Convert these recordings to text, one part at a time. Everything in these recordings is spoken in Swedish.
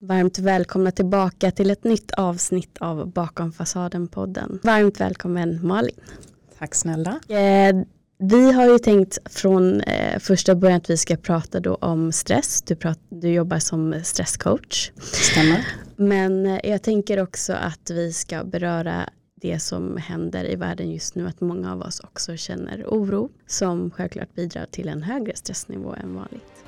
Varmt välkomna tillbaka till ett nytt avsnitt av Bakom fasaden-podden. Varmt välkommen Malin. Tack snälla. Eh, vi har ju tänkt från eh, första början att vi ska prata då om stress. Du, prat, du jobbar som stresscoach. Stämmer. Men eh, jag tänker också att vi ska beröra det som händer i världen just nu. Att många av oss också känner oro som självklart bidrar till en högre stressnivå än vanligt.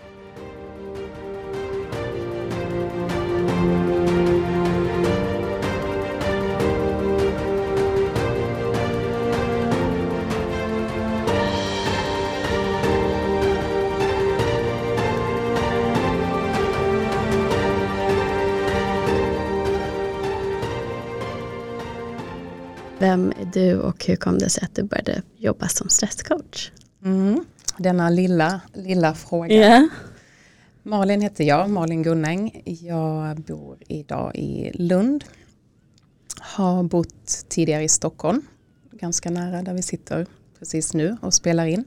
Vem är du och hur kom det sig att du började jobba som stresscoach? Mm. Denna lilla, lilla fråga. Yeah. Malin heter jag, Malin Gunnäng. Jag bor idag i Lund. Har bott tidigare i Stockholm, ganska nära där vi sitter precis nu och spelar in.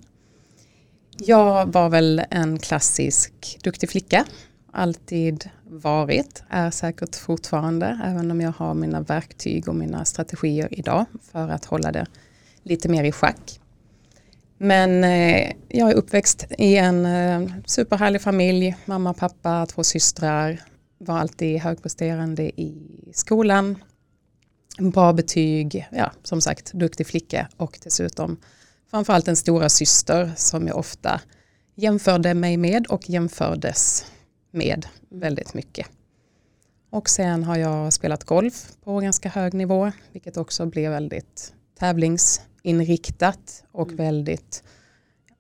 Jag var väl en klassisk duktig flicka, alltid varit, är säkert fortfarande, även om jag har mina verktyg och mina strategier idag för att hålla det lite mer i schack. Men eh, jag är uppväxt i en eh, superhärlig familj, mamma, pappa, två systrar, var alltid högpresterande i skolan, bra betyg, ja som sagt duktig flicka och dessutom framförallt en stora syster som jag ofta jämförde mig med och jämfördes med väldigt mycket. Och sen har jag spelat golf på ganska hög nivå, vilket också blev väldigt tävlings tävlingsinriktat och mm. väldigt,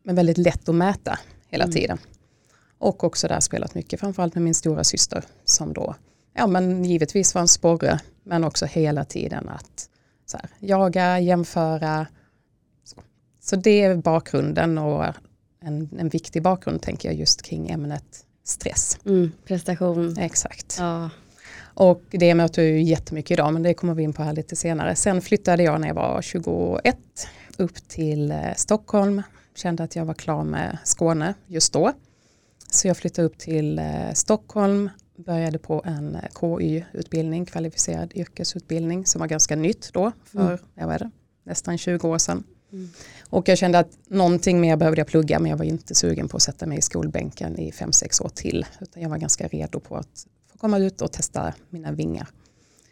men väldigt lätt att mäta hela mm. tiden. Och också där spelat mycket, framförallt med min stora syster som då, ja men givetvis var en sporre, men också hela tiden att så här, jaga, jämföra. Så. så det är bakgrunden och en, en viktig bakgrund tänker jag just kring ämnet stress. Mm, prestation. Exakt. Ja. Och det möter jag ju jättemycket idag men det kommer vi in på här lite senare. Sen flyttade jag när jag var 21 upp till eh, Stockholm. Kände att jag var klar med Skåne just då. Så jag flyttade upp till eh, Stockholm, började på en eh, KY-utbildning, kvalificerad yrkesutbildning som var ganska nytt då för mm. jag vet det, nästan 20 år sedan. Mm. Och jag kände att någonting mer behövde jag plugga men jag var inte sugen på att sätta mig i skolbänken i fem sex år till. Utan jag var ganska redo på att komma ut och testa mina vingar.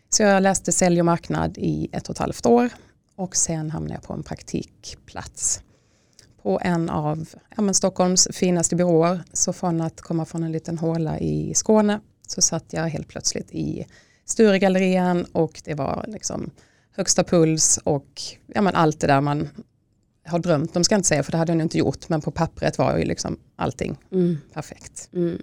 Så jag läste sälj och marknad i ett och ett halvt år och sen hamnade jag på en praktikplats på en av ja, Stockholms finaste byråer. Så från att komma från en liten håla i Skåne så satt jag helt plötsligt i Sturegallerian och det var liksom högsta puls och ja, men allt det där man har drömt om ska jag inte säga för det hade jag inte gjort men på pappret var ju liksom allting mm. perfekt. Mm.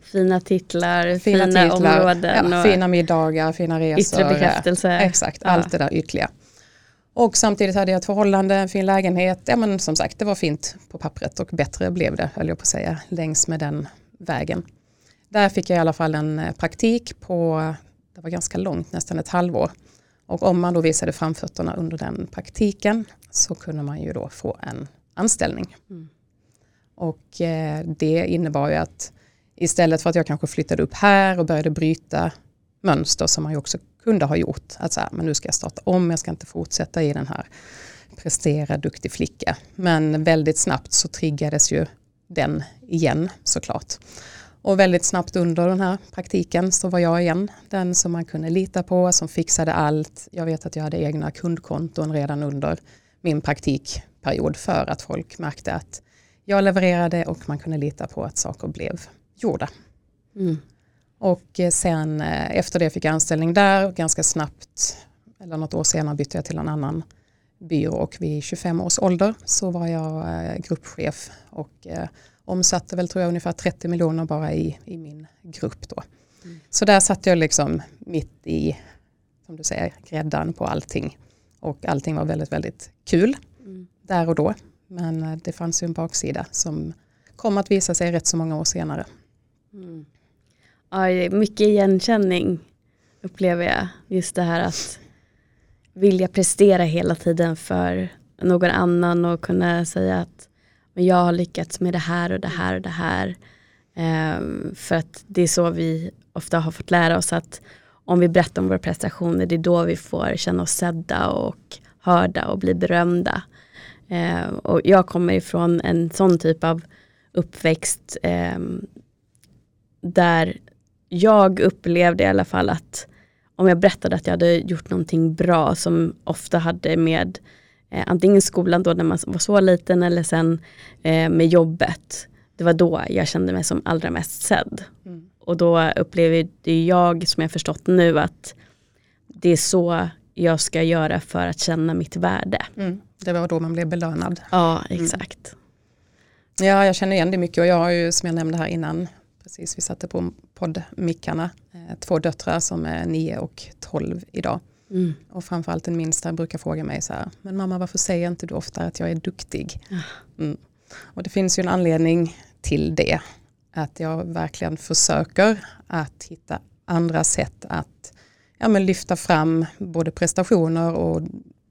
Fina titlar, fina, fina titlar, områden. Ja, fina middagar, fina resor. Yttre bekräftelse. Exakt, ja. allt det där ytliga. Och samtidigt hade jag ett förhållande, en fin lägenhet. Ja men som sagt det var fint på pappret och bättre blev det höll jag på att säga längs med den vägen. Där fick jag i alla fall en eh, praktik på, det var ganska långt, nästan ett halvår. Och om man då visade framfötterna under den praktiken så kunde man ju då få en anställning. Mm. Och eh, det innebar ju att istället för att jag kanske flyttade upp här och började bryta mönster som man ju också kunde ha gjort. Att så här, men nu ska jag starta om, jag ska inte fortsätta i den här prestera duktig flicka. Men väldigt snabbt så triggades ju den igen såklart. Och väldigt snabbt under den här praktiken så var jag igen den som man kunde lita på, som fixade allt. Jag vet att jag hade egna kundkonton redan under min praktikperiod för att folk märkte att jag levererade och man kunde lita på att saker blev gjorda. Mm. Och eh, sen eh, efter det fick jag anställning där ganska snabbt, eller något år senare bytte jag till en annan byrå och vid 25 års ålder så var jag eh, gruppchef och omsatte väl tror jag ungefär 30 miljoner bara i, i min grupp då. Mm. Så där satt jag liksom mitt i, som du säger, gräddan på allting. Och allting var väldigt, väldigt kul mm. där och då. Men det fanns ju en baksida som kom att visa sig rätt så många år senare. Mm. Ja, mycket igenkänning upplever jag. Just det här att vilja prestera hela tiden för någon annan och kunna säga att men jag har lyckats med det här och det här och det här. Um, för att det är så vi ofta har fått lära oss att om vi berättar om våra prestationer, det är då vi får känna oss sedda och hörda och bli berömda. Um, och jag kommer ifrån en sån typ av uppväxt um, där jag upplevde i alla fall att om jag berättade att jag hade gjort någonting bra som ofta hade med eh, antingen skolan då när man var så liten eller sen eh, med jobbet. Det var då jag kände mig som allra mest sedd. Mm. Och då upplevde jag, som jag förstått nu, att det är så jag ska göra för att känna mitt värde. Mm. Det var då man blev belönad. Ja, mm. exakt. Mm. Ja, jag känner igen det mycket och jag har ju som jag nämnde här innan, precis vi satte på poddmickarna, eh, två döttrar som är nio och tolv idag. Mm. Och framförallt den minsta brukar fråga mig så här, men mamma varför säger inte du ofta att jag är duktig? Mm. Och det finns ju en anledning till det. Att jag verkligen försöker att hitta andra sätt att ja, men lyfta fram både prestationer och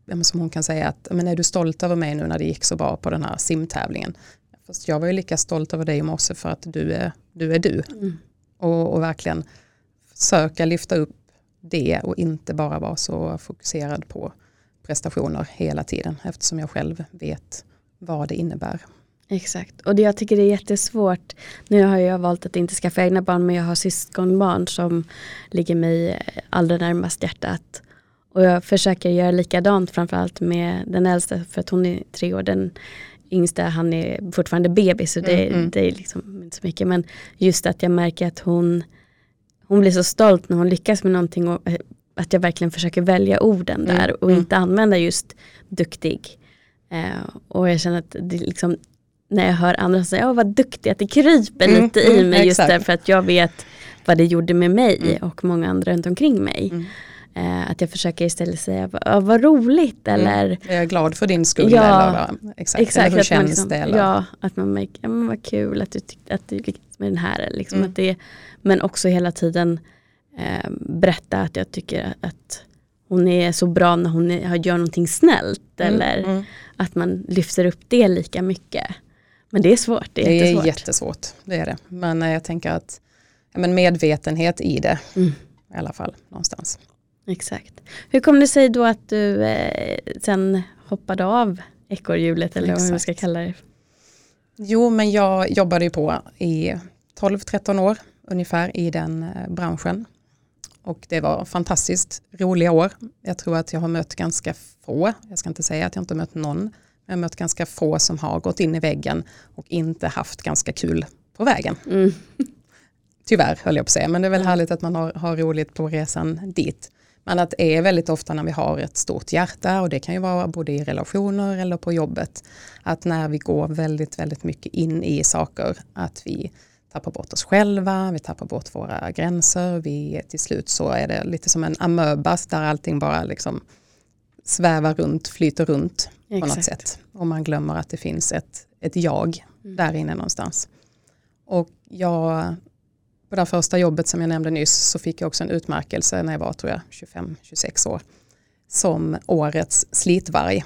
ja, som hon kan säga att men är du stolt över mig nu när det gick så bra på den här simtävlingen? Fast jag var ju lika stolt över dig i morse för att du är du. Är du. Mm. Och, och verkligen försöka lyfta upp det och inte bara vara så fokuserad på prestationer hela tiden eftersom jag själv vet vad det innebär. Exakt, och det jag tycker det är jättesvårt. Nu har jag valt att inte skaffa egna barn men jag har syskonbarn som ligger mig allra närmast hjärtat. Och jag försöker göra likadant framförallt med den äldsta för att hon är tre år. Den yngsta han är fortfarande bebis så det, mm, mm. det är liksom inte så mycket. Men just att jag märker att hon, hon blir så stolt när hon lyckas med någonting och eh, att jag verkligen försöker välja orden mm, där och mm. inte använda just duktig. Uh, och jag känner att det liksom, när jag hör andra säga, oh, vad duktig, att det kryper mm, lite i mig just därför att jag vet vad det gjorde med mig och många andra runt omkring mig. Eh, att jag försöker istället säga vad, vad roligt mm. eller mm. Jag är glad för din skull ja, eller exakt, exakt eller hur känns liksom, det? Eller? Ja, att man märker, ja, men vad kul att du tyckte att du lyckades med den här. Liksom, mm. att det, men också hela tiden eh, berätta att jag tycker att hon är så bra när hon är, gör någonting snällt mm. eller mm. att man lyfter upp det lika mycket. Men det är svårt. Det är, det jättesvårt. är jättesvårt. Det är det. Men jag tänker att men medvetenhet i det mm. i alla fall någonstans. Exakt. Hur kom det sig då att du eh, sen hoppade av ekorrhjulet eller Exakt. vad man ska kalla det? Jo men jag jobbade ju på i 12-13 år ungefär i den eh, branschen. Och det var fantastiskt roliga år. Jag tror att jag har mött ganska få, jag ska inte säga att jag inte mött någon, men jag har mött ganska få som har gått in i väggen och inte haft ganska kul på vägen. Mm. Tyvärr höll jag på att säga, men det är väl härligt att man har, har roligt på resan dit. Men att det är väldigt ofta när vi har ett stort hjärta och det kan ju vara både i relationer eller på jobbet. Att när vi går väldigt, väldigt mycket in i saker att vi tappar bort oss själva, vi tappar bort våra gränser. Vi, till slut så är det lite som en amöbas där allting bara liksom svävar runt, flyter runt på Exakt. något sätt. Och man glömmer att det finns ett, ett jag mm. där inne någonstans. Och jag på det första jobbet som jag nämnde nyss så fick jag också en utmärkelse när jag var tror jag 25-26 år som årets slitvarg.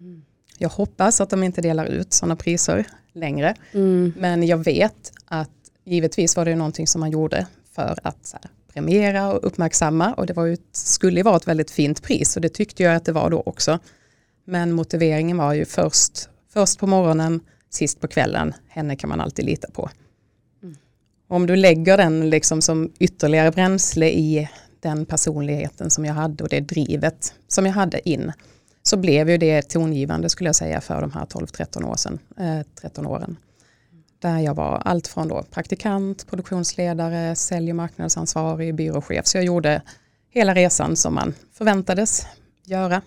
Mm. Jag hoppas att de inte delar ut sådana priser längre. Mm. Men jag vet att givetvis var det någonting som man gjorde för att här, premiera och uppmärksamma och det var ju, skulle ju vara ett väldigt fint pris och det tyckte jag att det var då också. Men motiveringen var ju först, först på morgonen, sist på kvällen, henne kan man alltid lita på. Om du lägger den liksom som ytterligare bränsle i den personligheten som jag hade och det drivet som jag hade in så blev ju det tongivande skulle jag säga för de här 12-13 år sedan, eh, 13 åren. Där jag var allt från då praktikant, produktionsledare, sälj och marknadsansvarig, byråchef. Så jag gjorde hela resan som man förväntades göra.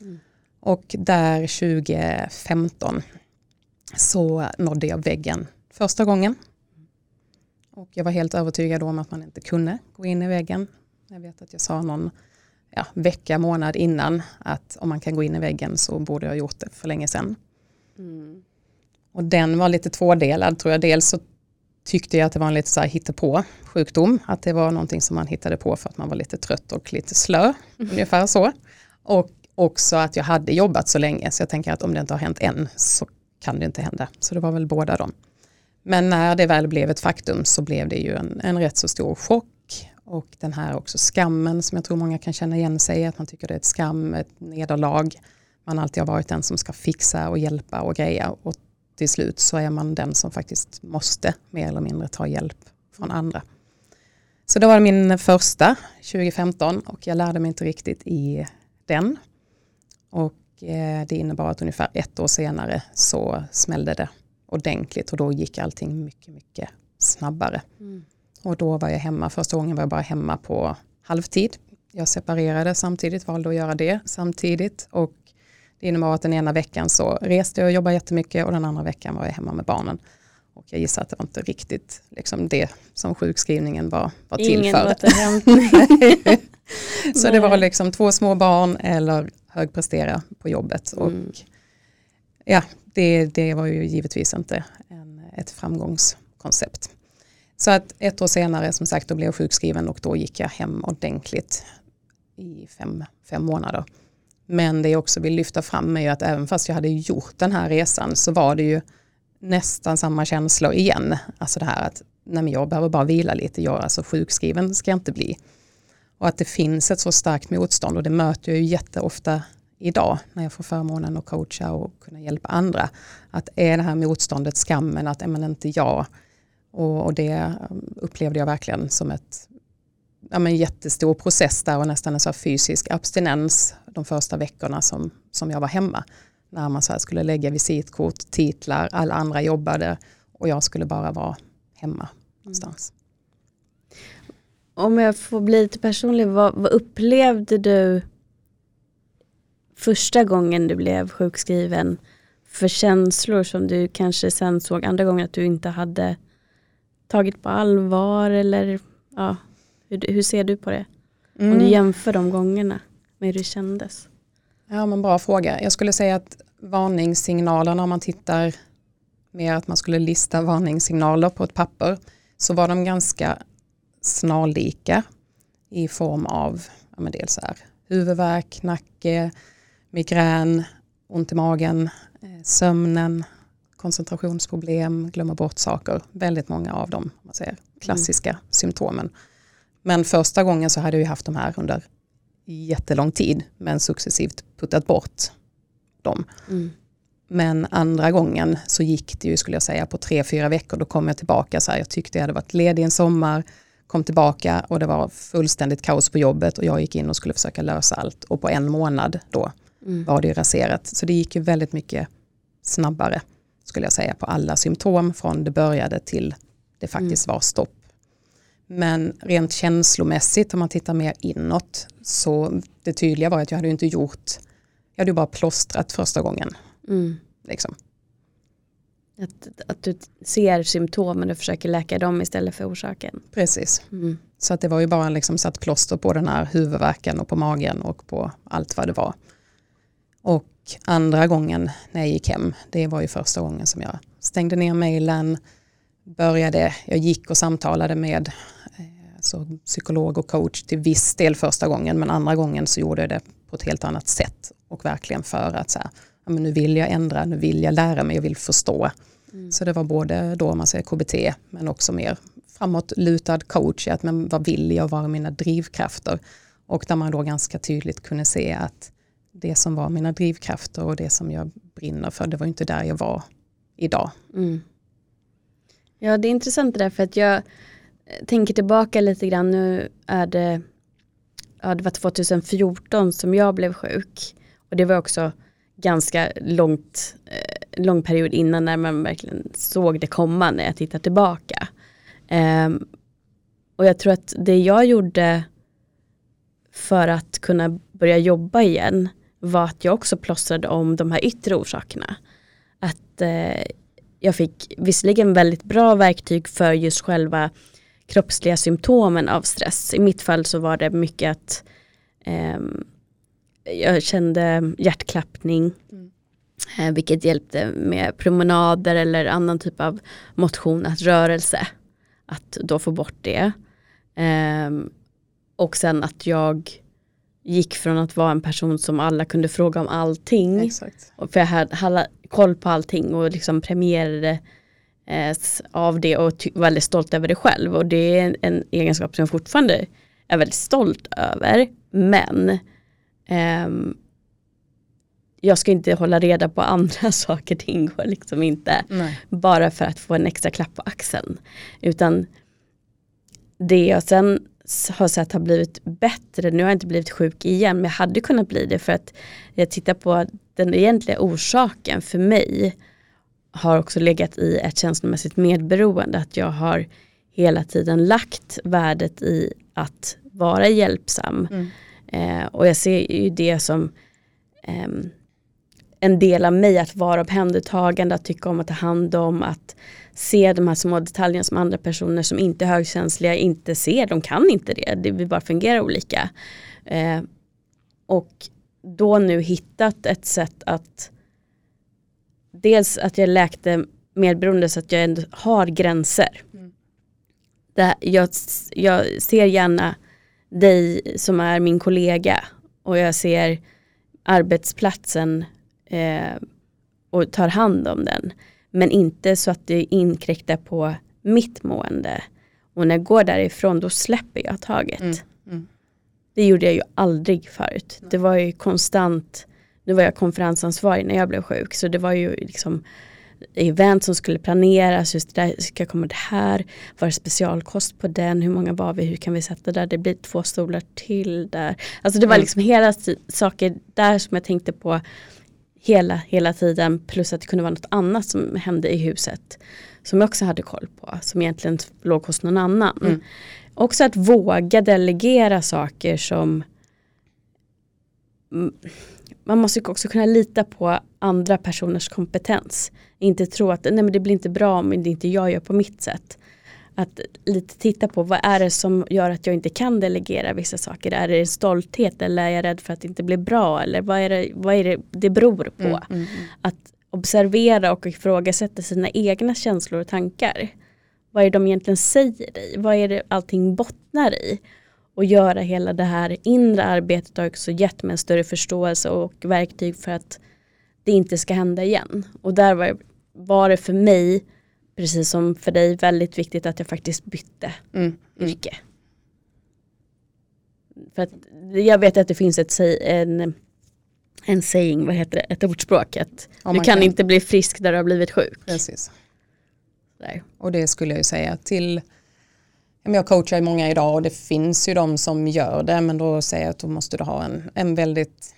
Mm. Och där 2015 så nådde jag väggen första gången. Och jag var helt övertygad om att man inte kunde gå in i väggen. Jag vet att jag sa någon ja, vecka, månad innan att om man kan gå in i väggen så borde jag ha gjort det för länge sedan. Mm. Och den var lite tvådelad tror jag. Dels så tyckte jag att det var en lite så här hittepå sjukdom. Att det var någonting som man hittade på för att man var lite trött och lite slö. Mm. Ungefär så. Och också att jag hade jobbat så länge så jag tänker att om det inte har hänt än så kan det inte hända. Så det var väl båda dem. Men när det väl blev ett faktum så blev det ju en, en rätt så stor chock Och den här också skammen som jag tror många kan känna igen sig i, att man tycker det är ett skam, ett nederlag. Man alltid har varit den som ska fixa och hjälpa och greja och till slut så är man den som faktiskt måste mer eller mindre ta hjälp från andra. Så det var min första 2015 och jag lärde mig inte riktigt i den. Och eh, det innebar att ungefär ett år senare så smällde det ordentligt och då gick allting mycket, mycket snabbare. Mm. Och då var jag hemma, första gången var jag bara hemma på halvtid. Jag separerade samtidigt, valde att göra det samtidigt och det innebar att den ena veckan så reste jag och jobbade jättemycket och den andra veckan var jag hemma med barnen. Och jag gissar att det var inte riktigt liksom det som sjukskrivningen var, var till Ingen för. så det var liksom två små barn eller högprestera på jobbet. Och mm. ja, det, det var ju givetvis inte en, ett framgångskoncept. Så att ett år senare som sagt då blev jag sjukskriven och då gick jag hem ordentligt i fem, fem månader. Men det jag också vill lyfta fram är ju att även fast jag hade gjort den här resan så var det ju nästan samma känslor igen. Alltså det här att nej jag behöver bara vila lite, jag alltså sjukskriven ska jag inte bli. Och att det finns ett så starkt motstånd och det möter jag ju jätteofta idag när jag får förmånen att coacha och kunna hjälpa andra. Att är det här motståndet, skammen, att är man inte jag. Och, och det um, upplevde jag verkligen som ett ja, men jättestor process där och nästan en så fysisk abstinens de första veckorna som, som jag var hemma. När man så skulle lägga visitkort, titlar, alla andra jobbade och jag skulle bara vara hemma någonstans. Mm. Om jag får bli lite personlig, vad, vad upplevde du första gången du blev sjukskriven för känslor som du kanske sen såg andra gånger att du inte hade tagit på allvar eller ja, hur, hur ser du på det? Mm. Om du mm. jämför de gångerna med hur det kändes. Ja men bra fråga. Jag skulle säga att varningssignalerna om man tittar mer att man skulle lista varningssignaler på ett papper så var de ganska snarlika i form av ja, men dels här, huvudvärk, nacke, migrän, ont i magen, eh, sömnen, koncentrationsproblem, glömma bort saker. Väldigt många av de man säger, klassiska mm. symptomen. Men första gången så hade vi haft de här under jättelång tid men successivt puttat bort dem. Mm. Men andra gången så gick det ju skulle jag säga på tre, fyra veckor. Då kom jag tillbaka så här, jag tyckte jag hade varit ledig en sommar, kom tillbaka och det var fullständigt kaos på jobbet och jag gick in och skulle försöka lösa allt. Och på en månad då mm. var det raserat. Så det gick ju väldigt mycket snabbare skulle jag säga på alla symptom från det började till det faktiskt mm. var stopp. Men rent känslomässigt om man tittar mer inåt så det tydliga var att jag hade inte gjort, jag hade bara plåstrat första gången. Mm. Liksom. Att, att du ser symptomen och försöker läka dem istället för orsaken. Precis. Mm. Så att det var ju bara liksom satt plåster på den här huvudvärken och på magen och på allt vad det var. Och andra gången när jag gick hem, det var ju första gången som jag stängde ner mejlen, började, jag gick och samtalade med eh, så psykolog och coach till viss del första gången men andra gången så gjorde jag det på ett helt annat sätt och verkligen för att så här, ja, men nu vill jag ändra, nu vill jag lära mig, jag vill förstå. Mm. Så det var både då man säger KBT men också mer framåtlutad coach, att men vad vill jag, vad är mina drivkrafter? Och där man då ganska tydligt kunde se att det som var mina drivkrafter och det som jag brinner för, det var inte där jag var idag. Mm. Ja det är intressant det där för att jag eh, tänker tillbaka lite grann, nu är det, ja det var 2014 som jag blev sjuk. Och det var också ganska långt, eh, lång period innan när man verkligen såg det komma när jag tittar tillbaka. Um, och jag tror att det jag gjorde för att kunna börja jobba igen var att jag också plåstrade om de här yttre orsakerna. Att eh, jag fick visserligen väldigt bra verktyg för just själva kroppsliga symptomen av stress. I mitt fall så var det mycket att eh, jag kände hjärtklappning. Mm. Eh, vilket hjälpte med promenader eller annan typ av motion, att rörelse. Att då få bort det. Eh, och sen att jag gick från att vara en person som alla kunde fråga om allting. Exakt. För jag hade, hade koll på allting och liksom premierade eh, av det och väldigt stolt över det själv. Och det är en, en, egenskap som jag fortfarande är väldigt stolt över. Men ehm, jag ska inte hålla reda på andra saker, det ingår liksom inte. Nej. Bara för att få en extra klapp på axeln. Utan det jag sen har sett har blivit bättre, nu har jag inte blivit sjuk igen men jag hade kunnat bli det för att jag tittar på den egentliga orsaken för mig har också legat i ett känslomässigt medberoende. Att jag har hela tiden lagt värdet i att vara hjälpsam. Mm. Eh, och jag ser ju det som eh, en del av mig att vara omhändertagande, att tycka om att ta hand om, att se de här små detaljerna som andra personer som inte är högkänsliga inte ser. De kan inte det, det vi bara fungerar olika. Eh, och då nu hittat ett sätt att dels att jag läkte medberoende så att jag ändå har gränser. Mm. Det, jag, jag ser gärna dig som är min kollega och jag ser arbetsplatsen eh, och tar hand om den. Men inte så att det inkräktar på mitt mående. Och när jag går därifrån då släpper jag taget. Mm. Mm. Det gjorde jag ju aldrig förut. Det var ju konstant, nu var jag konferensansvarig när jag blev sjuk så det var ju liksom event som skulle planeras, just det där, ska komma det här, var det specialkost på den, hur många var vi, hur kan vi sätta där, det blir två stolar till där. Alltså det var mm. liksom hela saker där som jag tänkte på hela, hela tiden plus att det kunde vara något annat som hände i huset som jag också hade koll på som egentligen låg hos någon annan. Mm. Också att våga delegera saker som man måste också kunna lita på andra personers kompetens. Inte tro att nej men det blir inte bra om det inte jag gör på mitt sätt att lite titta på vad är det som gör att jag inte kan delegera vissa saker. Är det stolthet eller är jag rädd för att det inte blir bra eller vad är det vad är det, det beror på. Mm, mm, mm. Att observera och ifrågasätta sina egna känslor och tankar. Vad är det de egentligen säger dig? Vad är det allting bottnar i? Och göra hela det här inre arbetet har också gett mig en större förståelse och verktyg för att det inte ska hända igen. Och där var, var det för mig precis som för dig väldigt viktigt att jag faktiskt bytte mm. mm. yrke. För att jag vet att det finns ett, en, en saying, vad heter det, ett ordspråk att ja, du kan, kan, inte bli frisk där du har blivit sjuk. Precis. Där. Och det skulle jag ju säga till jag coachar många idag och det finns ju de som gör det men då säger jag att då måste du ha en, en väldigt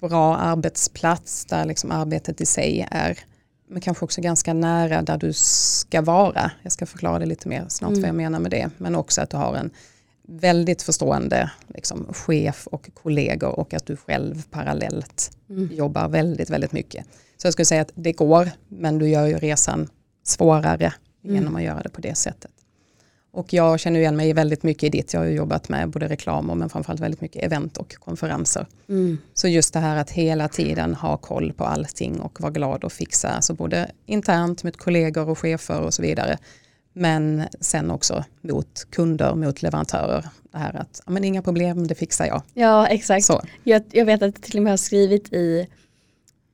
bra arbetsplats där liksom arbetet i sig är men kanske också ganska nära där du ska vara. Jag ska förklara det lite mer snart mm. vad jag menar med det. Men också att du har en väldigt förstående liksom, chef och kollegor och att du själv parallellt mm. jobbar väldigt, väldigt mycket. Så jag skulle säga att det går, men du gör ju resan svårare mm. genom att göra det på det sättet. Och jag känner igen mig väldigt mycket i ditt. Jag har jobbat med både reklam och men framförallt väldigt mycket event och konferenser. Mm. Så just det här att hela tiden ha koll på allting och vara glad och fixa, alltså både internt med kollegor och chefer och så vidare. Men sen också mot kunder, mot leverantörer. Det här att, ja, men inga problem, det fixar jag. Ja, exakt. Jag, jag, vet att jag till och med har skrivit i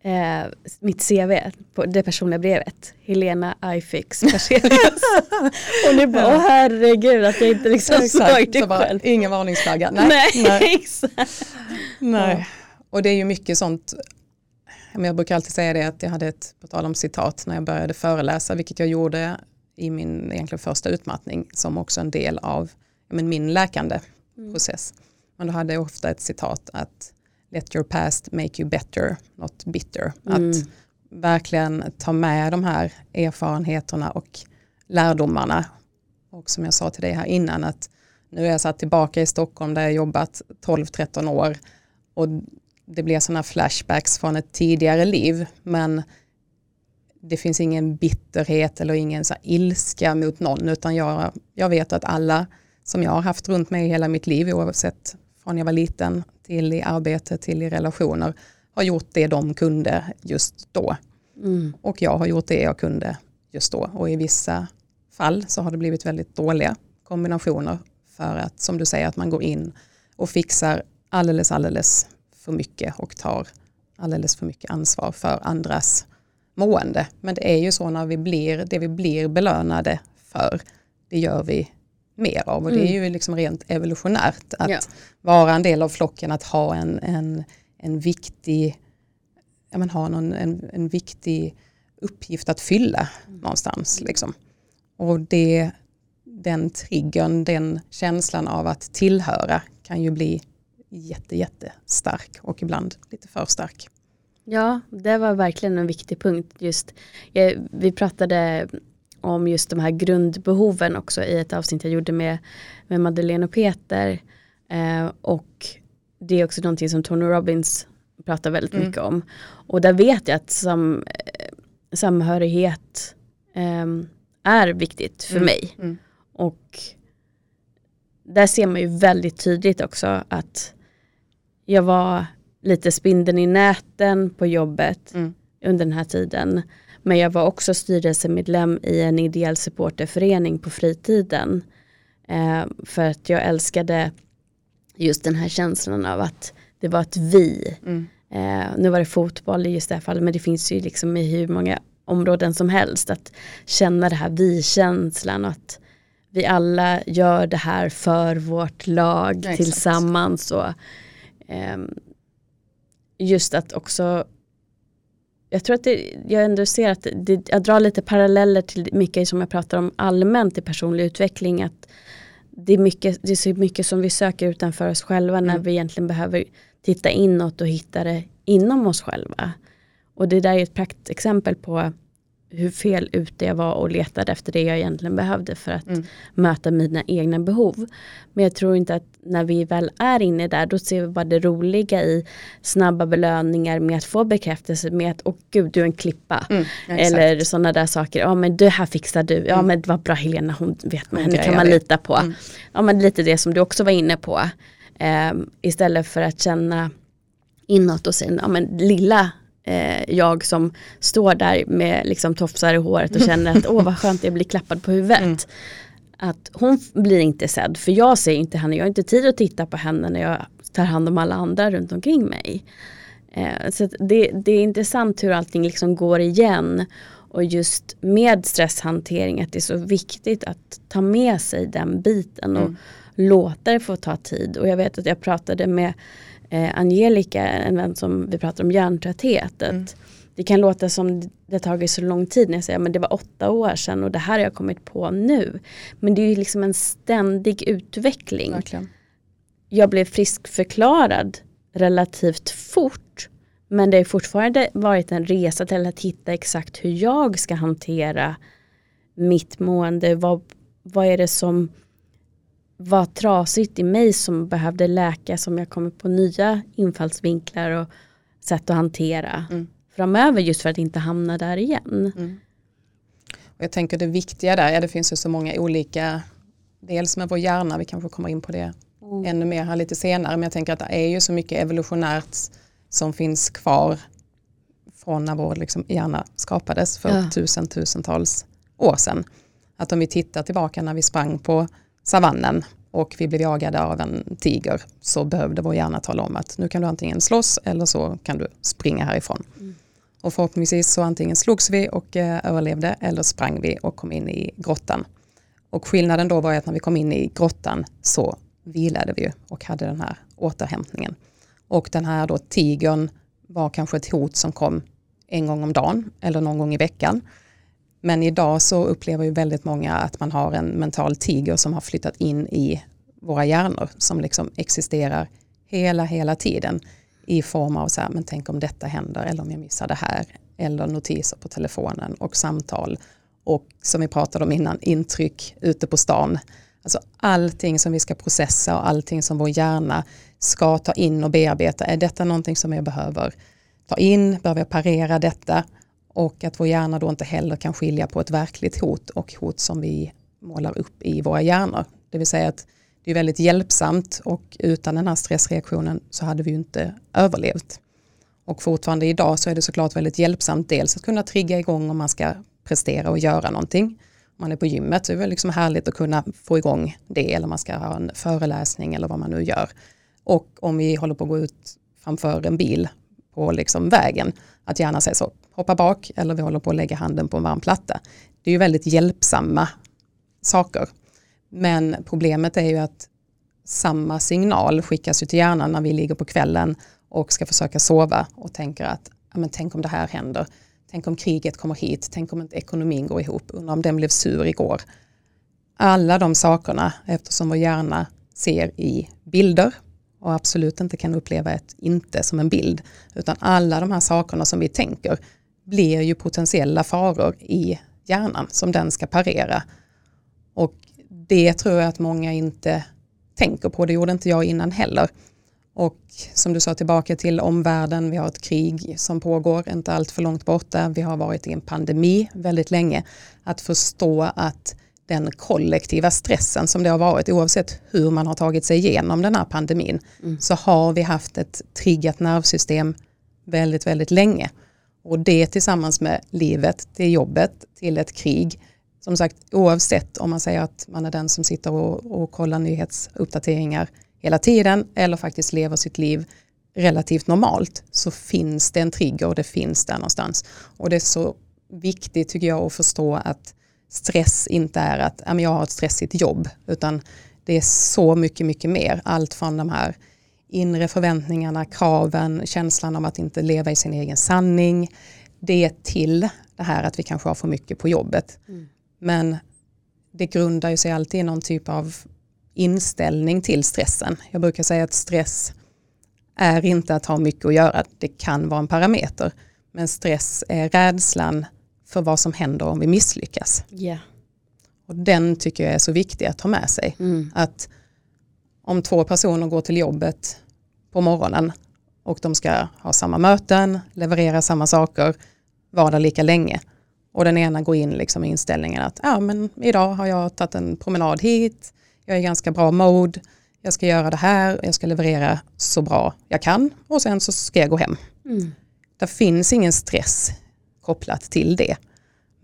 eh, mitt CV, på det personliga brevet. Helena iFix Perselius. och nu bara, åh herregud att jag inte liksom såg det själv. Ingen varningsflagga. Nej, nej. Nej. nej. Och det är ju mycket sånt, jag brukar alltid säga det att jag hade ett, på tal om citat, när jag började föreläsa, vilket jag gjorde i min egentligen första utmattning, som också en del av men, min läkande mm. process. Men då hade jag ofta ett citat att let your past make you better, not bitter. Mm. Att verkligen ta med de här erfarenheterna och lärdomarna. Och som jag sa till dig här innan att nu är jag satt tillbaka i Stockholm där jag jobbat 12-13 år och det blir sådana flashbacks från ett tidigare liv men det finns ingen bitterhet eller ingen så ilska mot någon utan jag, jag vet att alla som jag har haft runt mig hela mitt liv oavsett från jag var liten till i arbete till i relationer har gjort det de kunde just då. Mm. Och jag har gjort det jag kunde just då. Och i vissa fall så har det blivit väldigt dåliga kombinationer för att som du säger att man går in och fixar alldeles alldeles för mycket och tar alldeles för mycket ansvar för andras mående. Men det är ju så när vi blir, det vi blir belönade för, det gör vi mer av. Och det är ju liksom rent evolutionärt att Ja. vara en del av flocken, att ha en, en, en viktig ja, men ha någon, en, en viktig uppgift att fylla någonstans. Liksom. Och det, den triggern, den känslan av att tillhöra kan ju bli jätte, jättestark och ibland lite för stark. Ja, det var verkligen en viktig punkt. Just, eh, vi pratade om just de här grundbehoven också i ett avsnitt jag gjorde med, med Madeleine och Peter. Eh, och det är också någonting som Tony Robbins pratar väldigt Mm. mycket om. Och där vet jag att sam, eh, samhörighet eh, är viktigt för Mm. mig. Mm. Och där ser man ju väldigt tydligt också att jag var lite spindeln i näten på jobbet Mm. under den här tiden. Men jag var också styrelsemedlem i en ideell supporterförening på fritiden. Eh, för att jag älskade just den här känslan av att det var ett vi. Mm. Eh, nu var det fotboll i just det här fallet men det finns ju liksom i hur många områden som helst att känna det här vi-känslan att vi alla gör det här för vårt lag Exakt. tillsammans. Och, ehm, just att också jag tror att det, jag ändå ser att det, jag drar lite paralleller till mycket som jag pratar om allmänt i personlig utveckling. Att det, är mycket, det är så mycket som vi söker utanför oss själva när Mm. vi egentligen behöver titta inåt och hitta det inom oss själva. Och det där är ett praktexempel på hur fel ute jag var och letade efter det jag egentligen behövde för att Mm. möta mina egna behov. Men jag tror inte att när vi väl är inne där då ser vi bara det roliga i snabba belöningar med att få bekräftelse med att åh gud du är en klippa. Mm. Eller sådana där saker, ja men det här fixar du, ja Mm. men var bra Helena, hon vet Hon henne kan man det. lita på. Mm. Ja men lite det som du också var inne på. Ehm, istället för att känna inåt och sen, ja men lilla eh, jag som står där med liksom tofsar i håret och känner att åh vad skönt jag blir klappad på huvudet. Mm. Att hon blir inte sedd för jag ser inte henne, jag har inte tid att titta på henne när jag tar hand om alla andra runt omkring mig. Eh, så det, det är intressant hur allting liksom går igen. Och just med stresshantering att det är så viktigt att ta med sig den biten och Mm. låta det få ta tid. Och jag vet att jag pratade med eh, Angelica, en vän som vi pratade om hjärntrötthet. Att Mm. Det kan låta som det har tagit så lång tid när jag säger men det var åtta år sedan och det här har jag kommit på nu. Men det är ju liksom en ständig utveckling Verkligen. jag blev friskförklarad relativt fort. Men det har fortfarande varit en resa till att hitta exakt hur jag ska hantera mitt mående. Vad, vad är det som var trasigt i mig som behövde läka som jag kommer på nya infallsvinklar och sätt att hantera Mm. framöver just för att inte hamna där igen. Mm. Och jag tänker det viktiga där, ja, det finns ju så många olika, dels med vår hjärna, vi kanske kommer in på det ännu mer här lite senare, men jag tänker att det är ju så mycket evolutionärt som finns kvar från när vår liksom, hjärna skapades för Ja. tusen, tusentals år sedan. Att om vi tittar tillbaka när vi sprang på savannen och vi blev jagade av en tiger så behövde vår hjärna tala om att nu kan du antingen slåss eller så kan du springa härifrån. Och förhoppningsvis så antingen slogs vi och eh, överlevde eller sprang vi och kom in i grottan. Och skillnaden då var att när vi kom in i grottan så vilade vi och hade den här återhämtningen. Och den här då tigern var kanske ett hot som kom en gång om dagen eller någon gång i veckan. Men idag så upplever ju väldigt många att man har en mental tiger som har flyttat in i våra hjärnor som liksom existerar hela, hela tiden i form av så här, men tänk om detta händer eller om jag missar det här eller notiser på telefonen och samtal och som vi pratade om innan, intryck ute på stan. Alltså allting som vi ska processa och allting som vår hjärna ska ta in och bearbeta. Är detta någonting som jag behöver ta in? Behöver jag parera detta? Och att vår hjärna då inte heller kan skilja på ett verkligt hot och hot som vi målar upp i våra hjärnor. Det vill säga att det är väldigt hjälpsamt och utan den här stressreaktionen så hade vi ju inte överlevt. Och fortfarande idag så är det såklart väldigt hjälpsamt dels att kunna trigga igång om man ska prestera och göra någonting. Om man är på gymmet så är det liksom härligt att kunna få igång det eller man ska ha en föreläsning eller vad man nu gör. Och om vi håller på att gå ut framför en bil på liksom vägen, att hjärnan säger så, hoppa bak eller vi håller på att lägga handen på en varm platta. Det är ju väldigt hjälpsamma saker. Men problemet är ju att samma signal skickas ut till hjärnan när vi ligger på kvällen och ska försöka sova och tänker att ja, men tänk om det här händer. Tänk om kriget kommer hit, tänk om inte ekonomin går ihop, undrar om den blev sur igår. Alla de sakerna, eftersom vår hjärna ser i bilder och absolut inte kan uppleva ett inte som en bild, utan alla de här sakerna som vi tänker blir ju potentiella faror i hjärnan som den ska parera. Och det tror jag att många inte tänker på, det gjorde inte jag innan heller. Och som du sa tillbaka till omvärlden, vi har ett krig som pågår inte allt för långt borta, vi har varit i en pandemi väldigt länge. Att förstå att den kollektiva stressen som det har varit, oavsett hur man har tagit sig igenom den här pandemin, mm. så har vi haft ett triggat nervsystem väldigt, väldigt länge. Och det tillsammans med livet, till jobbet, till ett krig, som sagt oavsett om man säger att man är den som sitter och, och kollar nyhetsuppdateringar hela tiden eller faktiskt lever sitt liv relativt normalt så finns det en trigger och det finns där någonstans. Och det är så viktigt tycker jag att förstå att stress inte är att jag har ett stressigt jobb utan det är så mycket, mycket mer. Allt från de här inre förväntningarna, kraven, känslan av att inte leva i sin egen sanning. Det till det här att vi kanske har för mycket på jobbet. Mm. Men det grundar ju sig alltid i någon typ av inställning till stressen. Jag brukar säga att stress är inte att ha mycket att göra. Det kan vara en parameter. Men stress är rädslan för vad som händer om vi misslyckas. Yeah. Och den tycker jag är så viktig att ha med sig. Mm. Att om två personer går till jobbet på morgonen och de ska ha samma möten, leverera samma saker, vara där lika länge. Och den ena går in liksom i inställningen att ja, men idag har jag tagit en promenad hit, jag är i ganska bra mode, jag ska göra det här, jag ska leverera så bra jag kan och sen så ska jag gå hem. Mm. Det finns ingen stress kopplat till det.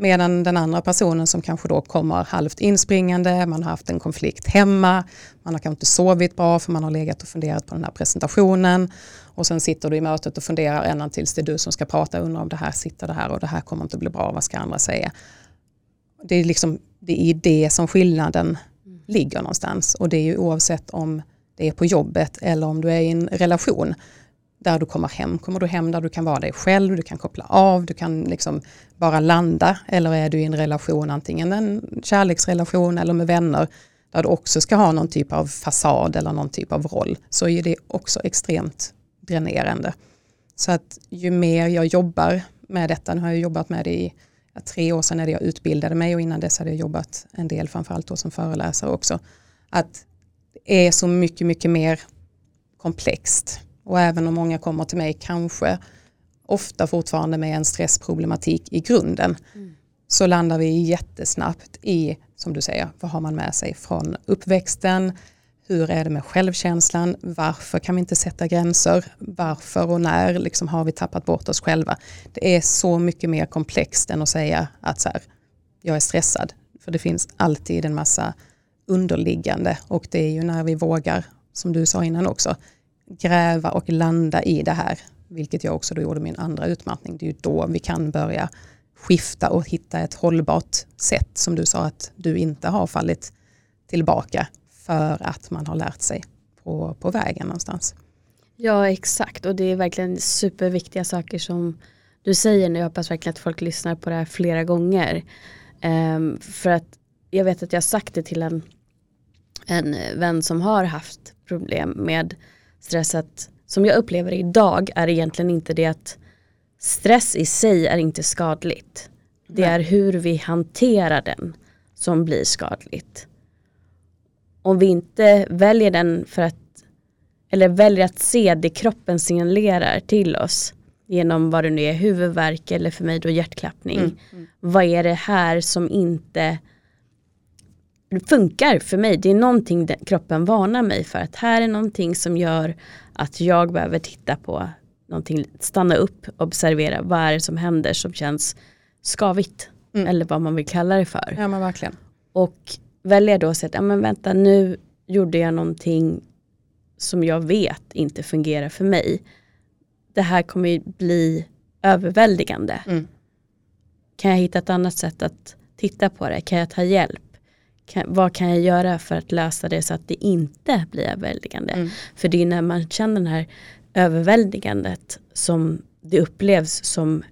Medan den andra personen som kanske då kommer halvt inspringande, man har haft en konflikt hemma, man har kanske inte sovit bra för man har legat och funderat på den här presentationen och sen sitter du i mötet och funderar ända tills det är du som ska prata, undrar om det här sitter det här och det här kommer inte bli bra, vad ska andra säga? Det är, liksom, det är det som skillnaden ligger någonstans och det är ju oavsett om det är på jobbet eller om du är i en relation där du kommer hem. Kommer du hem där du kan vara dig själv, du kan koppla av, du kan liksom bara landa eller är du i en relation, antingen en kärleksrelation eller med vänner där du också ska ha någon typ av fasad eller någon typ av roll så är det också extremt dränerande. Så att ju mer jag jobbar med detta, nu har jag jobbat med det i tre år sedan när jag utbildade mig och innan dess hade jag jobbat en del framförallt då som föreläsare också. Att det är så mycket, mycket mer komplext och även om många kommer till mig kanske ofta fortfarande med en stressproblematik i grunden mm. så landar vi jättesnabbt i, som du säger, vad har man med sig från uppväxten, hur är det med självkänslan, varför kan vi inte sätta gränser, varför och när liksom har vi tappat bort oss själva. Det är så mycket mer komplext än att säga att så här, jag är stressad, för det finns alltid en massa underliggande och det är ju när vi vågar, som du sa innan också, gräva och landa i det här, vilket jag också då gjorde min andra utmattning, det är ju då vi kan börja skifta och hitta ett hållbart sätt som du sa att du inte har fallit tillbaka för att man har lärt sig på, på vägen någonstans. Ja exakt och det är verkligen superviktiga saker som du säger nu. Jag hoppas verkligen att folk lyssnar på det här flera gånger. Um, för att jag vet att jag sagt det till en, en vän som har haft problem med stress att som jag upplever idag är egentligen inte det att stress i sig är inte skadligt. Det är hur vi hanterar den som blir skadligt. Om vi inte väljer den för att eller väljer att se det kroppen signalerar till oss genom vad det nu är, huvudvärk eller för mig då hjärtklappning. Mm. Mm. Vad är det här som inte funkar för mig. Det är någonting kroppen varnar mig för. Att här är någonting som gör att jag behöver titta på någonting, stanna upp, observera vad är det som händer som känns skavigt. Mm. Eller vad man vill kalla det för. Ja men verkligen. Och välja då att säga, ja men vänta nu gjorde jag någonting som jag vet inte fungerar för mig. Det här kommer ju bli överväldigande. Mm. Kan jag hitta ett annat sätt att titta på det? Kan jag ta hjälp? Kan, vad kan jag göra för att lösa det så att det inte blir överväldigande? Mm. För det är när man känner den här överväldigandet som det upplevs som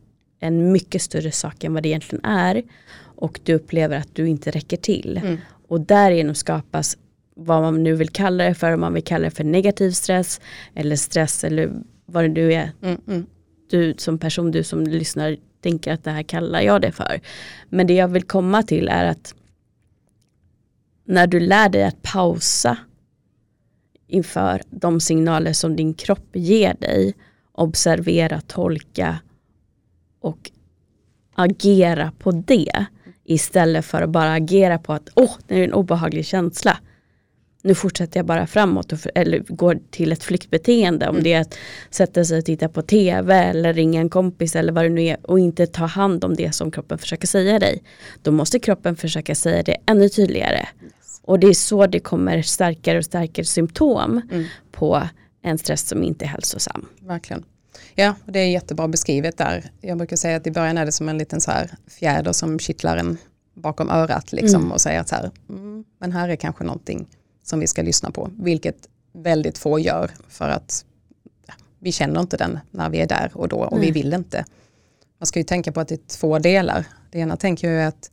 en mycket större sak än vad det egentligen är. Och du upplever att du inte räcker till. Mm. Och därigenom skapas vad man nu vill kalla det för, om man vill kalla det för negativ stress eller stress eller vad det nu är Mm. Mm. du som person, du som lyssnar tänker att det här kallar jag det för. Men det jag vill komma till är att när du lär dig att pausa inför de signaler som din kropp ger dig, observera, tolka och agera på det istället för att bara agera på att åh, det är en obehaglig känsla. Nu fortsätter jag bara framåt och för, eller går till ett flyktbeteende om det är att sätta sig och titta på tv eller ringa en kompis eller vad det nu är och inte ta hand om det som kroppen försöker säga dig. Då måste kroppen försöka säga det ännu tydligare. Och det är så det kommer starkare och starkare symptom Mm. på en stress som inte är hälsosam. Verkligen. Ja, och det är jättebra beskrivet där. Jag brukar säga att i början är det som en liten så här fjäder som kittlar en bakom örat liksom Mm. och säger att så här, mm, men här är kanske någonting som vi ska lyssna på, vilket väldigt få gör för att ja, vi känner inte den när vi är där och då och vi Nej. vill inte. Man ska ju tänka på att det är två delar. Det ena tänker jag är att,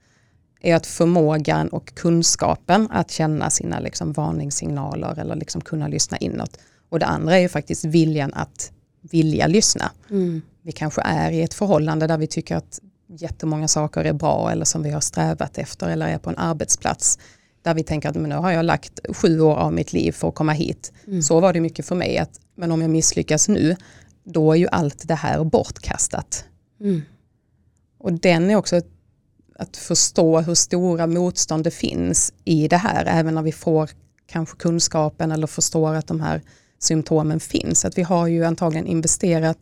är att förmågan och kunskapen att känna sina liksom varningssignaler eller liksom kunna lyssna inåt. Och det andra är ju faktiskt viljan att vilja lyssna. Vi kanske är i ett förhållande där vi tycker att jättemånga saker är bra eller som vi har strävat efter eller är på en arbetsplats där vi tänker att men nu har jag lagt sju år av mitt liv för att komma hit. Så var det mycket för mig, att, men om jag misslyckas nu, då är ju allt det här bortkastat. Mm. Och den är också att förstå hur stora motstånd det finns i det här, även när vi får kanske kunskapen eller förstår att de här symptomen finns. Att vi har ju antagligen investerat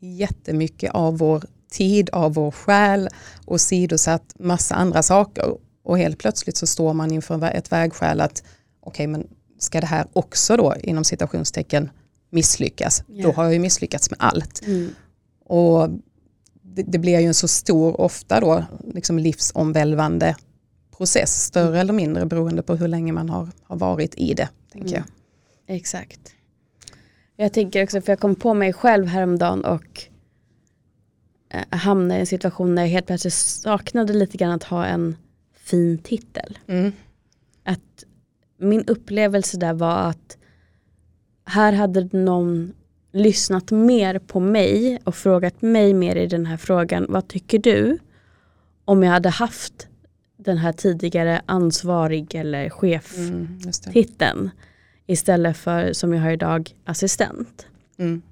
jättemycket av vår tid, av vår själ och sidosatt massa andra saker. Och helt plötsligt så står man inför ett vägskäl att okej, men ska det här också då inom citationstecken misslyckas? Ja. Då har jag ju misslyckats med allt. Mm. Och det, det blir ju en så stor, ofta då, liksom livsomvälvande process, större eller mindre beroende på hur länge man har, har varit i det. Tänker jag. Exakt. Jag tänker också, för jag kom på mig själv häromdagen och eh, hamnade i en situation där jag helt plötsligt saknade lite grann att ha en fin titel. Mm. Att min upplevelse där var att här hade någon lyssnat mer på mig och frågat mig mer i den här frågan. Vad tycker du? Om jag hade haft den här tidigare ansvarig eller chef Mm, istället för som jag har idag assistent. Mm.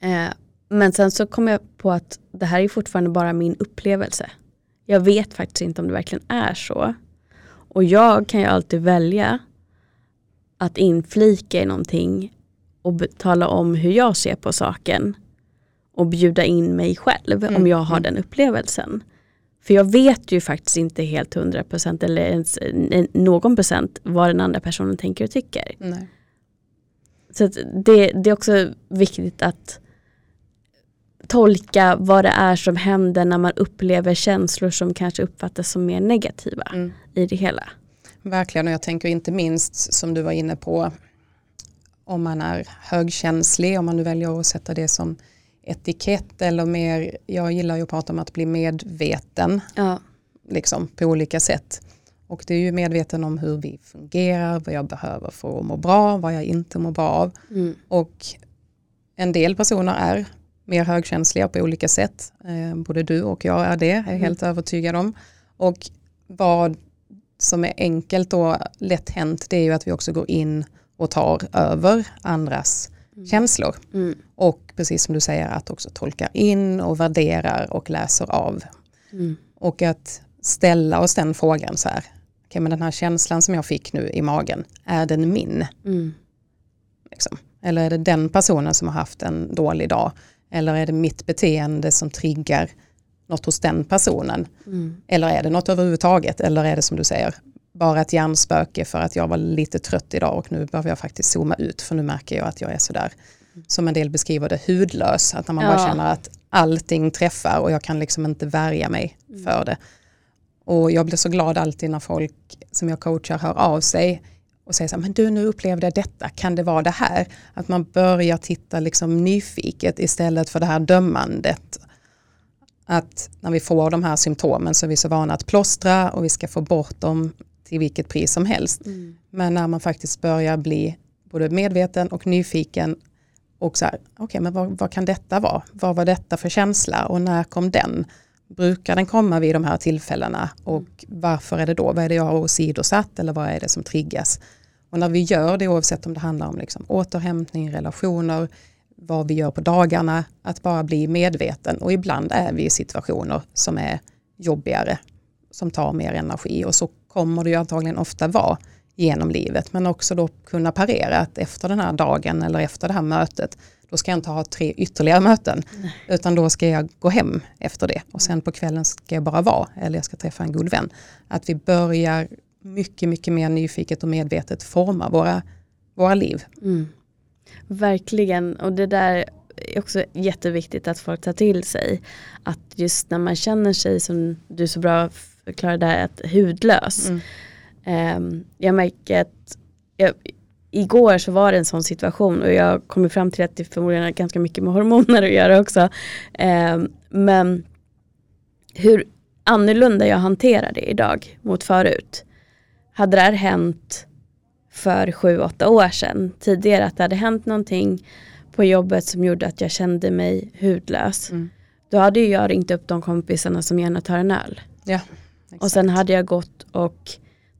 Eh, men sen så kom jag på att det här är fortfarande bara min upplevelse. Jag vet faktiskt inte om det verkligen är så. Och jag kan ju alltid välja att inflika i någonting och tala om hur jag ser på saken och bjuda in mig själv om Mm, jag har mm. den upplevelsen. För jag vet ju faktiskt inte helt hundra procent eller ens någon procent vad den andra personen tänker och tycker. Nej. Så det, det är också viktigt att tolka vad det är som händer när man upplever känslor som kanske uppfattas som mer negativa Mm. i det hela. Verkligen och jag tänker inte minst som du var inne på om man är högkänslig, om man nu väljer att sätta det som etikett eller mer, jag gillar ju att prata om att bli medveten Ja. liksom, på olika sätt. Och det är ju medveten om hur vi fungerar, vad jag behöver för att må bra, vad jag inte mår bra av. Mm. Och en del personer är mer högkänsliga på olika sätt. Eh, både du och jag är det, är jag helt övertygad om. Och vad som är enkelt och lätt hänt det är ju att vi också går in och tar över andras känslor. Mm. Och precis som du säger att också tolkar in och värderar och läser av. Mm. Och att ställa oss den frågan så här, okej men den här känslan som jag fick nu i magen, är den min? Mm. Liksom? Eller är det den personen som har haft en dålig dag? Eller är det mitt beteende som triggar något hos den personen? Mm. Eller är det något överhuvudtaget? Eller är det som du säger, bara ett hjärnspöke för att jag var lite trött idag och nu behöver jag faktiskt zooma ut för nu märker jag att jag är sådär som en del beskriver det, hudlös. Att när man bara Ja. känner att allting träffar och jag kan liksom inte värja mig för det. Och jag blir så glad alltid när folk som jag coachar hör av sig och säger så här, men du nu upplevde jag detta, kan det vara det här? Att man börjar titta liksom nyfiket istället för det här dömandet. Att när vi får de här symptomen så är vi så vana att plåstra och vi ska få bort dem till vilket pris som helst. Men när man faktiskt börjar bli både medveten och nyfiken och så här, okej men vad, vad kan detta vara? Vad var detta för känsla och när kom den? Brukar den komma vid de här tillfällena och varför är det då? Vad är det jag har åsidosatt eller vad är det som triggas? Och när vi gör det oavsett om det handlar om liksom återhämtning, relationer, vad vi gör på dagarna, att bara bli medveten och ibland är vi i situationer som är jobbigare, som tar mer energi och så kommer det ju antagligen ofta vara genom livet men också då kunna parera att efter den här dagen eller efter det här mötet då ska jag inte ha tre ytterligare möten utan då ska jag gå hem efter det och sen på kvällen ska jag bara vara eller jag ska träffa en god vän. Att vi börjar mycket, mycket mer nyfiket och medvetet forma våra, våra liv. Mm. Verkligen, och det där är också jätteviktigt att folk tar till sig. Att just när man känner sig, som du så bra förklarade där, att hudlös. Mm. Ehm, jag märker att jag, igår så var det en sån situation och jag kommer fram till att det förmodligen har ganska mycket med hormoner att göra också. Ehm, men hur annorlunda jag hanterar det idag mot förut. Hade det här hänt för sju, åtta år sedan tidigare att det hade hänt någonting på jobbet som gjorde att jag kände mig hudlös. Mm. Då hade jag ringt upp de kompisarna som gärna tar en öl. Ja, Och sen hade jag gått och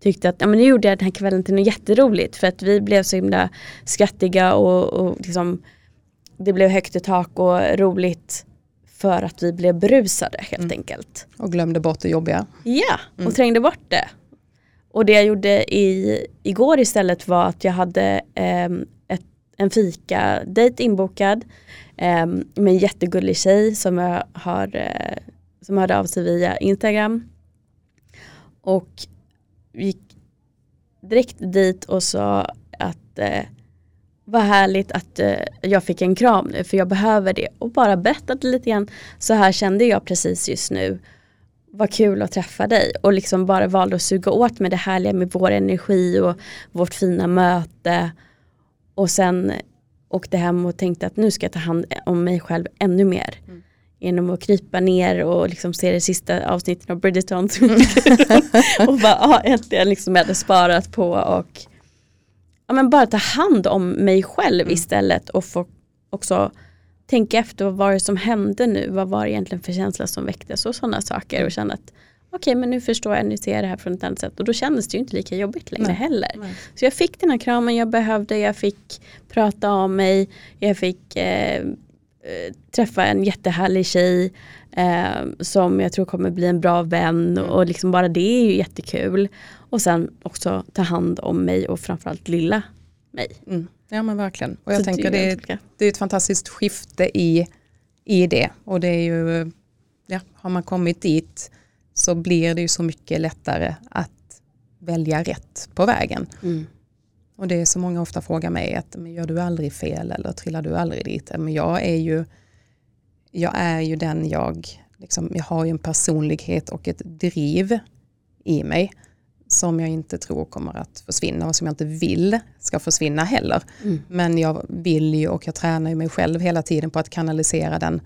tyckte att ja, men nu gjorde jag den här kvällen till något jätteroligt för att vi blev så himla skrattiga och, och liksom, det blev högt i tak och roligt för att vi blev berusade helt Mm. enkelt. och glömde bort det jobbiga. Ja, och Mm. trängde bort det. Och det jag gjorde i, igår istället var att jag hade ehm, ett, en fika dejt inbokad ehm, med en jättegullig tjej som jag har eh, som hörde av sig via Instagram. Och gick direkt dit och sa att eh, vad härligt att eh, jag fick en kram nu för jag behöver det. Och bara berättade lite grann, så här kände jag precis just nu. Vad kul att träffa dig och liksom bara valde att suga åt med det härliga med vår energi och vårt fina möte. Och sen åkte hem och tänkte att nu ska jag ta hand om mig själv ännu mer. Mm. Genom att krypa ner och liksom se det sista avsnittet av Bridgerton. och bara, ja, äntligen liksom jag hade sparat på och ja, men bara ta hand om mig själv Mm. istället och få också tänka efter vad var det som hände nu, vad var det egentligen för känsla som väcktes och sådana saker och känna att okej men nu förstår jag, nu ser jag det här från ett annat sätt och då kändes det ju inte lika jobbigt längre Nej. heller. Nej. Så jag fick den här kramen jag behövde, jag fick prata om mig, jag fick eh, eh, träffa en jättehärlig tjej eh, som jag tror kommer bli en bra vän Mm. och liksom bara det är ju jättekul. Och sen också ta hand om mig och framförallt lilla mig. Mm. Ja men verkligen. Och jag Så tänker är det, ganska- det är ett fantastiskt skifte i, i det. Och det är ju, ja, har man kommit dit så blir det ju så mycket lättare att välja rätt på vägen. Mm. Och det är så många ofta frågar mig att men gör du aldrig fel eller trillar du aldrig dit? Men jag är ju, jag är ju den jag, liksom, jag har ju en personlighet och ett driv i mig som jag inte tror kommer att försvinna och som jag inte vill ska försvinna heller. Mm. Men jag vill ju och jag tränar ju mig själv hela tiden på att kanalisera den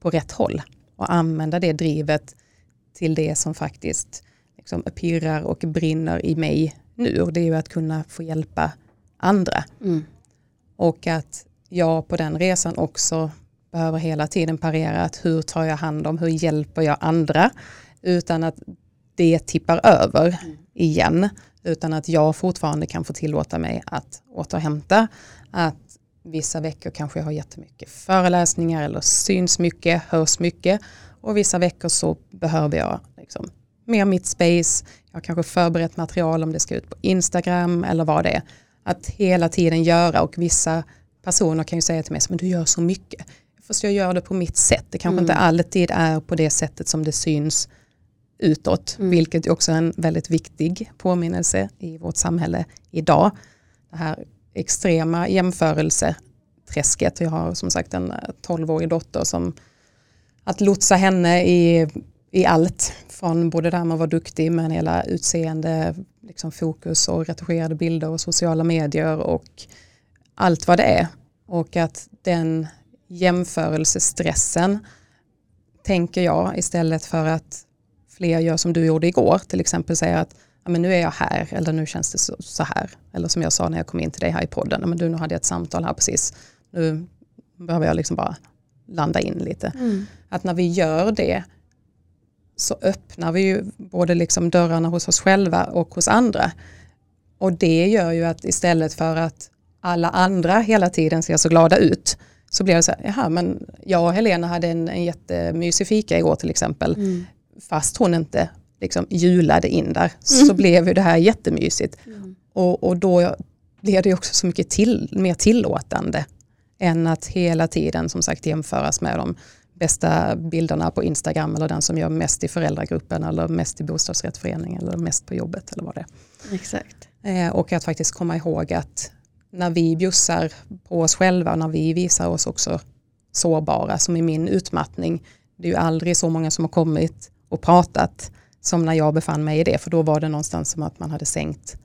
på rätt håll och använda det drivet till det som faktiskt liksom pirrar och brinner i mig nu. Och det är ju att kunna få hjälpa andra. Mm. Och att jag på den resan också behöver hela tiden parera att hur tar jag hand om, hur hjälper jag andra utan att det tippar över igen. Utan att jag fortfarande kan få tillåta mig att återhämta. Att vissa veckor kanske jag har jättemycket föreläsningar eller syns mycket, hörs mycket. Och vissa veckor så behöver jag liksom mer mitt space. Jag har kanske förberett material om det ska ut på Instagram eller vad det är. Att hela tiden göra och vissa personer kan ju säga till mig men du gör så mycket. Fast jag gör det på mitt sätt. Det kanske Mm. inte alltid är på det sättet som det syns utåt. Mm. Vilket också är en väldigt viktig påminnelse i vårt samhälle idag. Det här extrema träsket. Jag har som sagt en 12-årig dotter som att lotsa henne i, i allt. Från både med att vara duktig men hela utseende, liksom fokus och retuscherade bilder och sociala medier och allt vad det är. Och att den jämförelsestressen tänker jag istället för att fler gör som du gjorde igår, till exempel säger att ja, men nu är jag här eller nu känns det så, så, här. Eller som jag sa när jag kom in till dig här i podden, ja, men du, nu hade jag ett samtal här precis, nu behöver jag liksom bara landa in lite. Mm. Att när vi gör det så öppnar vi ju både liksom dörrarna hos oss själva och hos andra. Och det gör ju att istället för att alla andra hela tiden ser så glada ut så blir det så här, jaha men jag och Helena hade en, en jättemysig fika igår till exempel. Mm. Fast hon inte liksom julade in där mm. så blev ju det här jättemysigt. Mm. Och, och då blir det också så mycket till, mer tillåtande än att hela tiden som sagt jämföras med de bästa bilderna på Instagram eller den som gör mest i föräldragruppen eller mest i bostadsrättsföreningen eller mest på jobbet eller vad det är. Exakt. Eh, och att faktiskt komma ihåg att när vi bjussar på oss själva, när vi visar oss också sårbara, som i min utmattning, det är ju aldrig så många som har kommit och pratat som när jag befann mig i det, för då var det någonstans som att man hade sänkt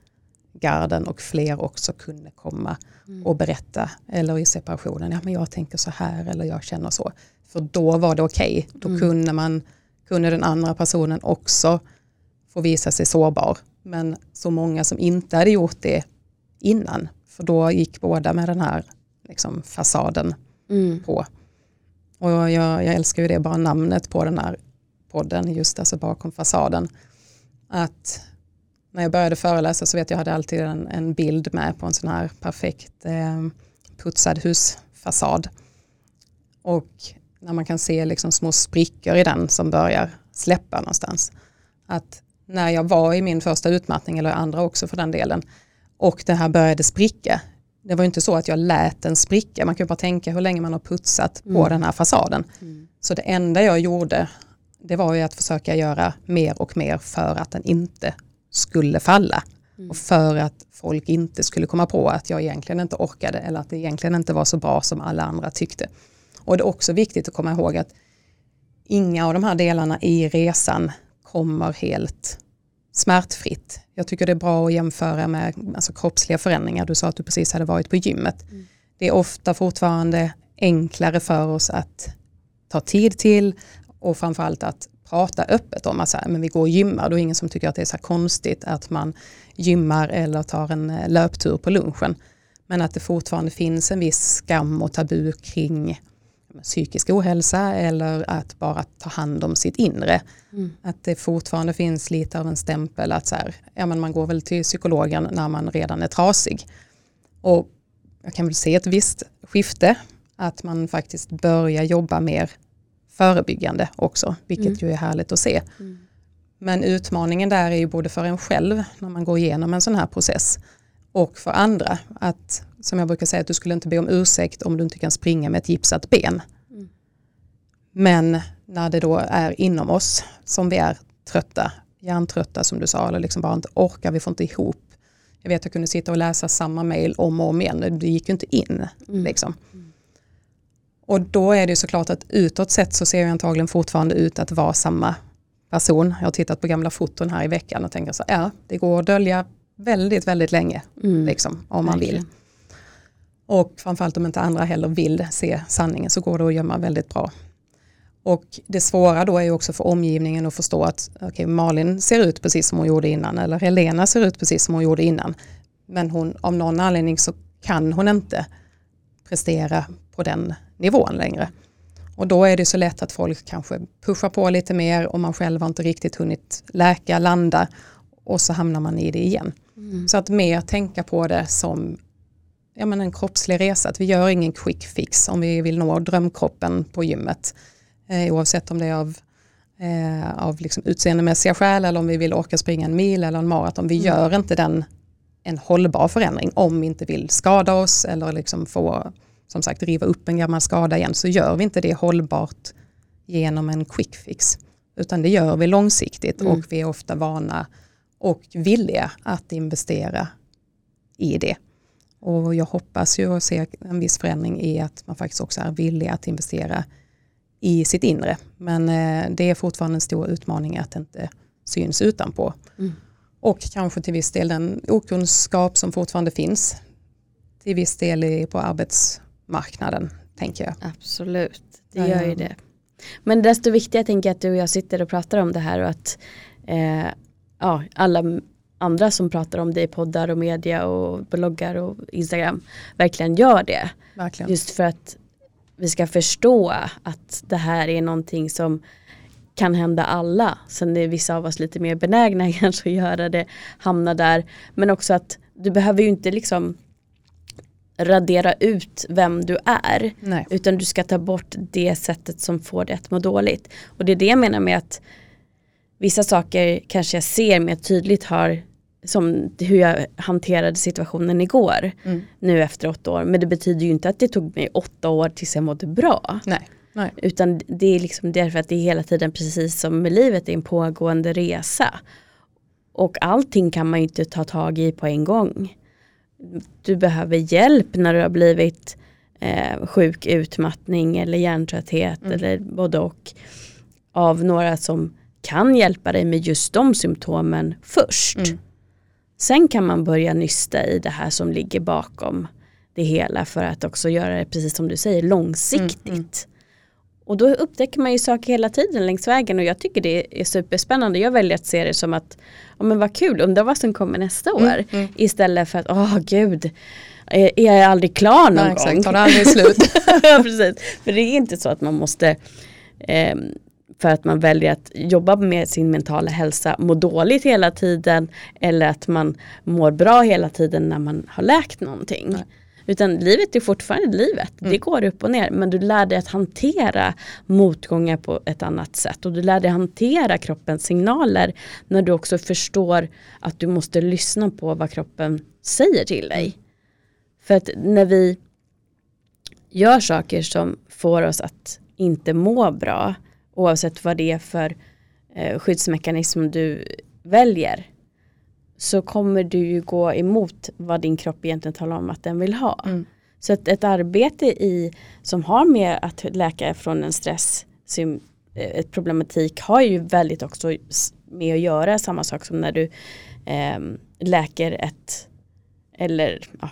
garden och fler också kunde komma mm. och berätta, eller i separationen, ja men jag tänker så här eller jag känner så. För då var det okej, okay. då mm. kunde, man, kunde den andra personen också få visa sig sårbar. Men så många som inte hade gjort det innan, för då gick båda med den här liksom, fasaden mm. på. Och jag, jag, älskar ju det, bara namnet på den här podden, just alltså bakom fasaden. Att när jag började föreläsa så vet jag hade alltid en, en bild med på en sån här perfekt eh, putsad husfasad. Och när man kan se liksom små sprickor i den som börjar släppa någonstans. Att när jag var i min första utmattning, eller andra också för den delen, och det här började spricka. Det var inte så att jag lät den spricka, man kan bara tänka hur länge man har putsat på mm. den här fasaden. Mm. Så det enda jag gjorde, det var ju att försöka göra mer och mer för att den inte skulle falla. Mm. Och för att folk inte skulle komma på att jag egentligen inte orkade eller att det egentligen inte var så bra som alla andra tyckte. Och det är också viktigt att komma ihåg att inga av de här delarna i resan kommer helt smärtfritt. Jag tycker det är bra att jämföra med alltså, kroppsliga förändringar. Du sa att du precis hade varit på gymmet. Mm. Det är ofta fortfarande enklare för oss att ta tid till och framförallt att prata öppet om att så här, men vi går och gymmar. Då är ingen som tycker att det är så konstigt att man gymmar eller tar en eh, löptur på lunchen. Men att det fortfarande finns en viss skam och tabu kring psykisk ohälsa eller att bara ta hand om sitt inre. Mm. Att det fortfarande finns lite av en stämpel att så här, ja, men man går väl till psykologen när man redan är trasig. Och jag kan väl se ett visst skifte, att man faktiskt börjar jobba mer förebyggande också, vilket mm. ju är härligt att se. Mm. Men utmaningen där är ju både för en själv när man går igenom en sån här process och för andra. Att, som jag brukar säga, att du skulle inte be om ursäkt om du inte kan springa med ett gipsat ben. Mm. Men när det då är inom oss som vi är trötta, hjärntrötta som du sa, eller liksom bara inte orkar, vi får inte ihop. Jag vet att jag kunde sitta och läsa samma mail om och om igen, det gick ju inte in. Mm. Liksom. Mm. Och då är det såklart att utåt sett så ser jag antagligen fortfarande ut att vara samma person. Jag har tittat på gamla foton här i veckan och tänker så ja, det går att dölja väldigt, väldigt länge mm. liksom, om man vill. Och framförallt om inte andra heller vill se sanningen så går det att gömma väldigt bra. Och det svåra då är ju också för omgivningen att förstå att okay, Malin ser ut precis som hon gjorde innan eller Helena ser ut precis som hon gjorde innan. Men hon, av någon anledning så kan hon inte prestera på den nivån längre. Och då är det så lätt att folk kanske pushar på lite mer och man själv har inte riktigt hunnit läka, landa och så hamnar man i det igen. Mm. Så att mer tänka på det som ja, men en kroppslig resa, att vi gör ingen quick fix om vi vill nå drömkroppen på gymmet. Eh, oavsett om det är av, eh, av liksom utseendemässiga skäl eller om vi vill orka springa en mil eller en maraton. Vi mm. gör inte den en hållbar förändring om vi inte vill skada oss eller liksom få som sagt riva upp en gammal skada igen så gör vi inte det hållbart genom en quick fix. Utan det gör vi långsiktigt mm. och vi är ofta vana och villiga att investera i det. Och jag hoppas ju att se en viss förändring i att man faktiskt också är villig att investera i sitt inre. Men eh, det är fortfarande en stor utmaning att det inte syns utanpå. Mm. Och kanske till viss del den okunskap som fortfarande finns. Till viss del på arbetsmarknaden tänker jag. Absolut, det gör ju det. Men desto viktigare tänker jag att du och jag sitter och pratar om det här och att eh, ja, alla andra som pratar om det i poddar och media och bloggar och Instagram verkligen gör det. Verkligen. Just för att vi ska förstå att det här är någonting som kan hända alla. Sen är vissa av oss lite mer benägna kanske att göra det, hamna där. Men också att du behöver ju inte liksom radera ut vem du är. Nej. Utan du ska ta bort det sättet som får dig att må dåligt. Och det är det jag menar med att vissa saker kanske jag ser mer tydligt har som hur jag hanterade situationen igår mm. nu efter åtta år. Men det betyder ju inte att det tog mig åtta år tills jag mådde bra. Nej. Nej. Utan det är liksom därför att det är hela tiden precis som med livet är en pågående resa. Och allting kan man ju inte ta tag i på en gång. Du behöver hjälp när du har blivit eh, sjuk, utmattning eller hjärntrötthet mm. eller både och. Av några som kan hjälpa dig med just de symptomen först. Mm. Sen kan man börja nysta i det här som ligger bakom det hela för att också göra det precis som du säger långsiktigt. Mm, mm. Och då upptäcker man ju saker hela tiden längs vägen och jag tycker det är superspännande. Jag väljer att se det som att, ja men vad kul, undrar vad som kommer nästa mm, år. Mm, Istället för att, åh oh, gud, är jag aldrig klar någon Nej, gång? Exakt, tar det aldrig slut. precis. För det är inte så att man måste eh, för att man väljer att jobba med sin mentala hälsa, må dåligt hela tiden eller att man mår bra hela tiden när man har läkt någonting. Nej. Utan livet är fortfarande livet. Mm. Det går upp och ner. Men du lär dig att hantera motgångar på ett annat sätt. Och du lär dig hantera kroppens signaler. När du också förstår att du måste lyssna på vad kroppen säger till dig. Mm. För att när vi gör saker som får oss att inte må bra oavsett vad det är för eh, skyddsmekanism du väljer så kommer du ju gå emot vad din kropp egentligen talar om att den vill ha. Mm. Så ett, ett arbete i, som har med att läka från en stress eh, ett problematik har ju väldigt också med att göra samma sak som när du eh, läker ett eller ja,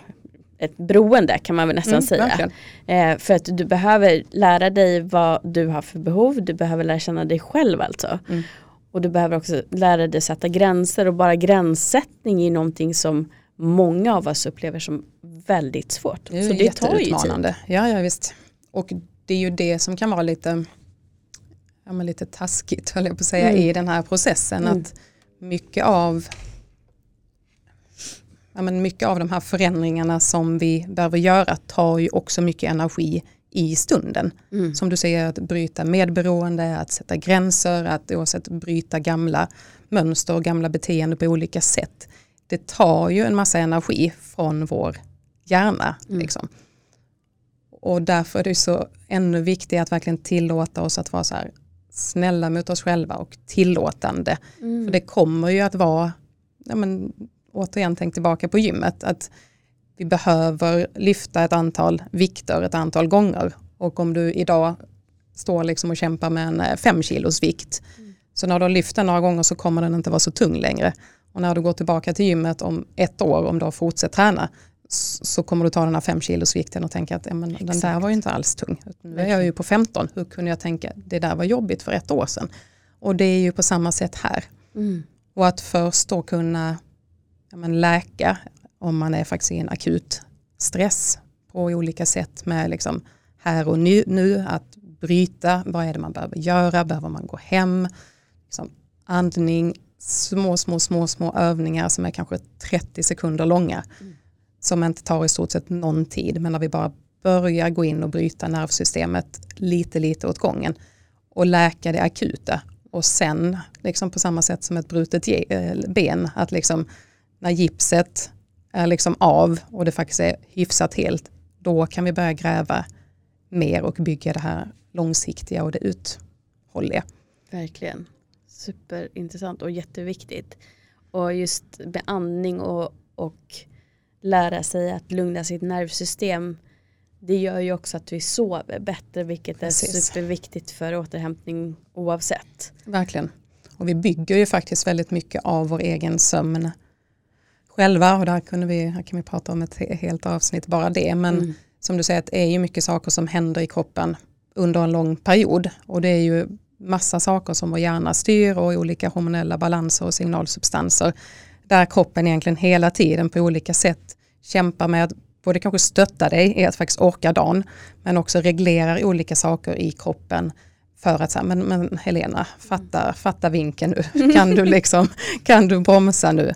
ett beroende kan man väl nästan mm, säga. Eh, för att du behöver lära dig vad du har för behov, du behöver lära känna dig själv alltså. Mm. Och du behöver också lära dig sätta gränser och bara gränssättning är någonting som många av oss upplever som väldigt svårt. Det Så det tar ju tid. Ja, ja visst. Och det är ju det som kan vara lite, ja, men lite taskigt höll jag på att säga mm. i den här processen. Mm. Att mycket av ja, men mycket av de här förändringarna som vi behöver göra tar ju också mycket energi i stunden. Mm. Som du säger, att bryta medberoende, att sätta gränser, att oavsett bryta gamla mönster och gamla beteenden på olika sätt. Det tar ju en massa energi från vår hjärna. Mm. Liksom. Och därför är det så ännu viktigare att verkligen tillåta oss att vara så här snälla mot oss själva och tillåtande. Mm. För det kommer ju att vara, ja men, återigen tänk tillbaka på gymmet, att vi behöver lyfta ett antal vikter ett antal gånger. Och om du idag står liksom och kämpar med en eh, fem kilos vikt, mm. så när du har lyft den några gånger så kommer den inte vara så tung längre. Och när du går tillbaka till gymmet om ett år, om du har fortsatt träna, så kommer du ta den här fem kilos vikten och tänka att ja, men den där var ju inte alls tung. Nu är jag ju på 15, hur kunde jag tänka det där var jobbigt för ett år sedan. Och det är ju på samma sätt här. Mm. Och att först då kunna ja, men läka om man är faktiskt i en akut stress på olika sätt med liksom här och nu, nu att bryta, vad är det man behöver göra, behöver man gå hem, liksom andning, små, små, små, små övningar som är kanske 30 sekunder långa, mm. som inte tar i stort sett någon tid, men när vi bara börjar gå in och bryta nervsystemet lite, lite åt gången och läka det akuta. Och sen, liksom på samma sätt som ett brutet eh, ben, att liksom när gipset är liksom av och det faktiskt är hyfsat helt, då kan vi börja gräva mer och bygga det här långsiktiga och det uthålliga. Verkligen. Superintressant och jätteviktigt. Och just med andning och, och lära sig att lugna sitt nervsystem det gör ju också att vi sover bättre vilket Precis. är superviktigt för återhämtning oavsett. Verkligen. Och vi bygger ju faktiskt väldigt mycket av vår egen sömn själva och där, kunde vi, här kan vi prata om ett helt avsnitt bara det. Men mm. som du säger, det är ju mycket saker som händer i kroppen under en lång period och det är ju massa saker som vår hjärna styr och olika hormonella balanser och signalsubstanser där kroppen egentligen hela tiden på olika sätt kämpar med att både kanske stötta dig i att faktiskt orka dagen men också reglerar olika saker i kroppen för att säga, men, men Helena, fatta, fatta vinken nu, kan du, liksom, kan du bromsa nu?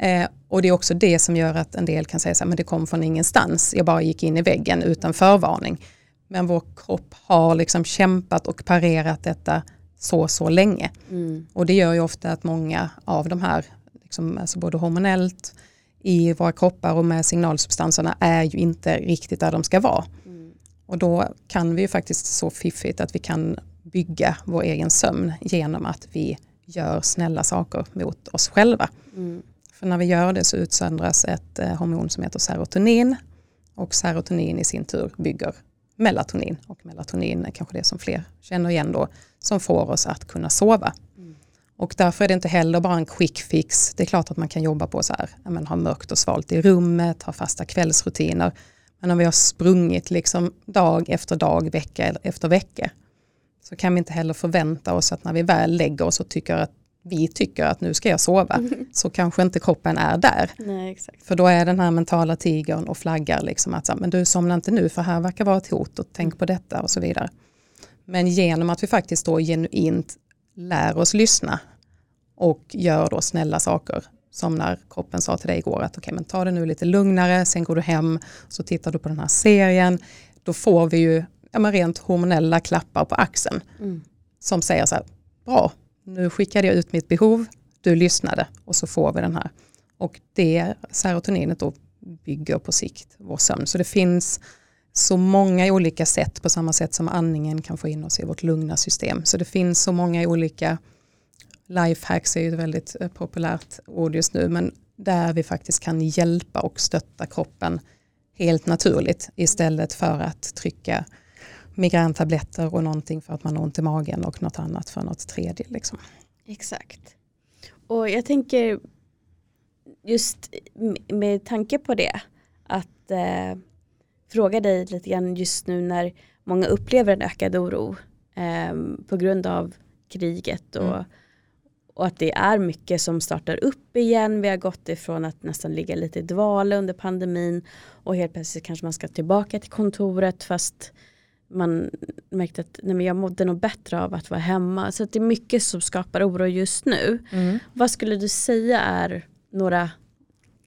Eh, och det är också det som gör att en del kan säga så här, men det kom från ingenstans, jag bara gick in i väggen utan förvarning. Men vår kropp har liksom kämpat och parerat detta så, så länge. Mm. Och det gör ju ofta att många av de här, liksom, alltså både hormonellt, i våra kroppar och med signalsubstanserna är ju inte riktigt där de ska vara. Mm. Och då kan vi ju faktiskt så fiffigt att vi kan bygga vår egen sömn genom att vi gör snälla saker mot oss själva. Mm. För när vi gör det så utsöndras ett eh, hormon som heter serotonin och serotonin i sin tur bygger melatonin och melatonin är kanske det som fler känner igen då som får oss att kunna sova. Mm. Och därför är det inte heller bara en quick fix. Det är klart att man kan jobba på så här, men ha mörkt och svalt i rummet, ha fasta kvällsrutiner. Men om vi har sprungit liksom dag efter dag, vecka efter vecka, så kan vi inte heller förvänta oss att när vi väl lägger oss och tycker att vi tycker att nu ska jag sova, mm. så kanske inte kroppen är där. Nej, för då är den här mentala tigern och flaggar liksom att men du somnar inte nu för här verkar vara ett hot och tänk på detta och så vidare. Men genom att vi faktiskt då genuint lär oss lyssna och gör då snälla saker som när kroppen sa till dig igår att okej okay, men ta det nu lite lugnare, sen går du hem, så tittar du på den här serien, då får vi ju ja, men rent hormonella klappar på axeln mm. som säger så här, bra, nu skickade jag ut mitt behov, du lyssnade och så får vi den här. Och det serotoninet då bygger på sikt vår sömn. Så det finns så många olika sätt på samma sätt som andningen kan få in oss i vårt lugna system. Så det finns så många olika lifehacks är ju ett väldigt eh, populärt ord just nu men där vi faktiskt kan hjälpa och stötta kroppen helt naturligt istället för att trycka migräntabletter och någonting för att man har ont i magen och något annat för något tredje. Liksom. Exakt. Och jag tänker just med tanke på det att eh, fråga dig lite grann just nu när många upplever en ökad oro eh, på grund av kriget och, mm. och att det är mycket som startar upp igen. Vi har gått ifrån att nästan ligga lite i dvala under pandemin och helt plötsligt kanske man ska tillbaka till kontoret fast man märkte att nej men jag mådde nog bättre av att vara hemma. Så det är mycket som skapar oro just nu. Mm. Vad skulle du säga är några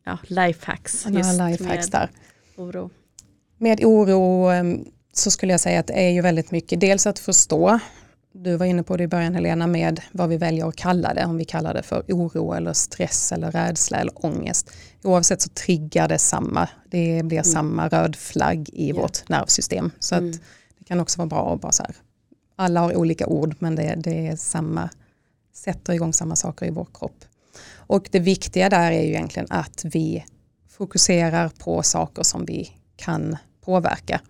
ja, lifehacks? Några lifehacks med där. oro? Med oro ehm, så skulle jag säga att det är ju väldigt mycket. Dels att förstå, du var inne på det i början Helena, med vad vi väljer att kalla det. Om vi kallar det för oro eller stress eller rädsla eller ångest. Oavsett så triggar det samma. Det blir mm. samma röd flagg i yeah. vårt nervsystem. Så mm. att det kan också vara bra att bara så här, alla har olika ord men det, det är samma, sätter igång samma saker i vår kropp. Och det viktiga där är ju egentligen att vi fokuserar på saker som vi kan påverka.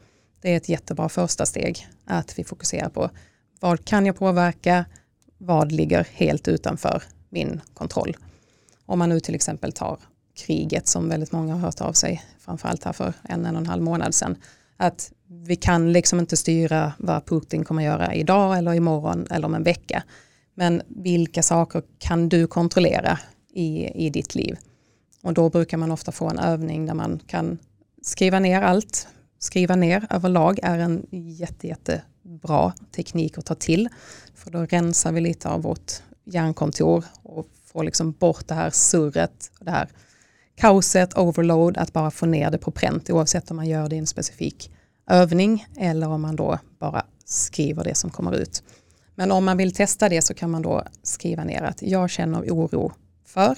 Det är ett jättebra första steg att vi fokuserar på vad kan jag påverka, vad ligger helt utanför min kontroll. Om man nu till exempel tar kriget som väldigt många har hört av sig, framförallt här för en, en och en halv månad sedan, att vi kan liksom inte styra vad Putin kommer göra idag eller imorgon eller om en vecka. Men vilka saker kan du kontrollera i, i ditt liv? Och då brukar man ofta få en övning där man kan skriva ner allt. Skriva ner överlag är en jätte, jättebra teknik att ta till. För då rensar vi lite av vårt hjärnkontor och får liksom bort det här surret, det här kaoset, overload, att bara få ner det på pränt oavsett om man gör det i en specifik övning eller om man då bara skriver det som kommer ut. Men om man vill testa det så kan man då skriva ner att jag känner oro för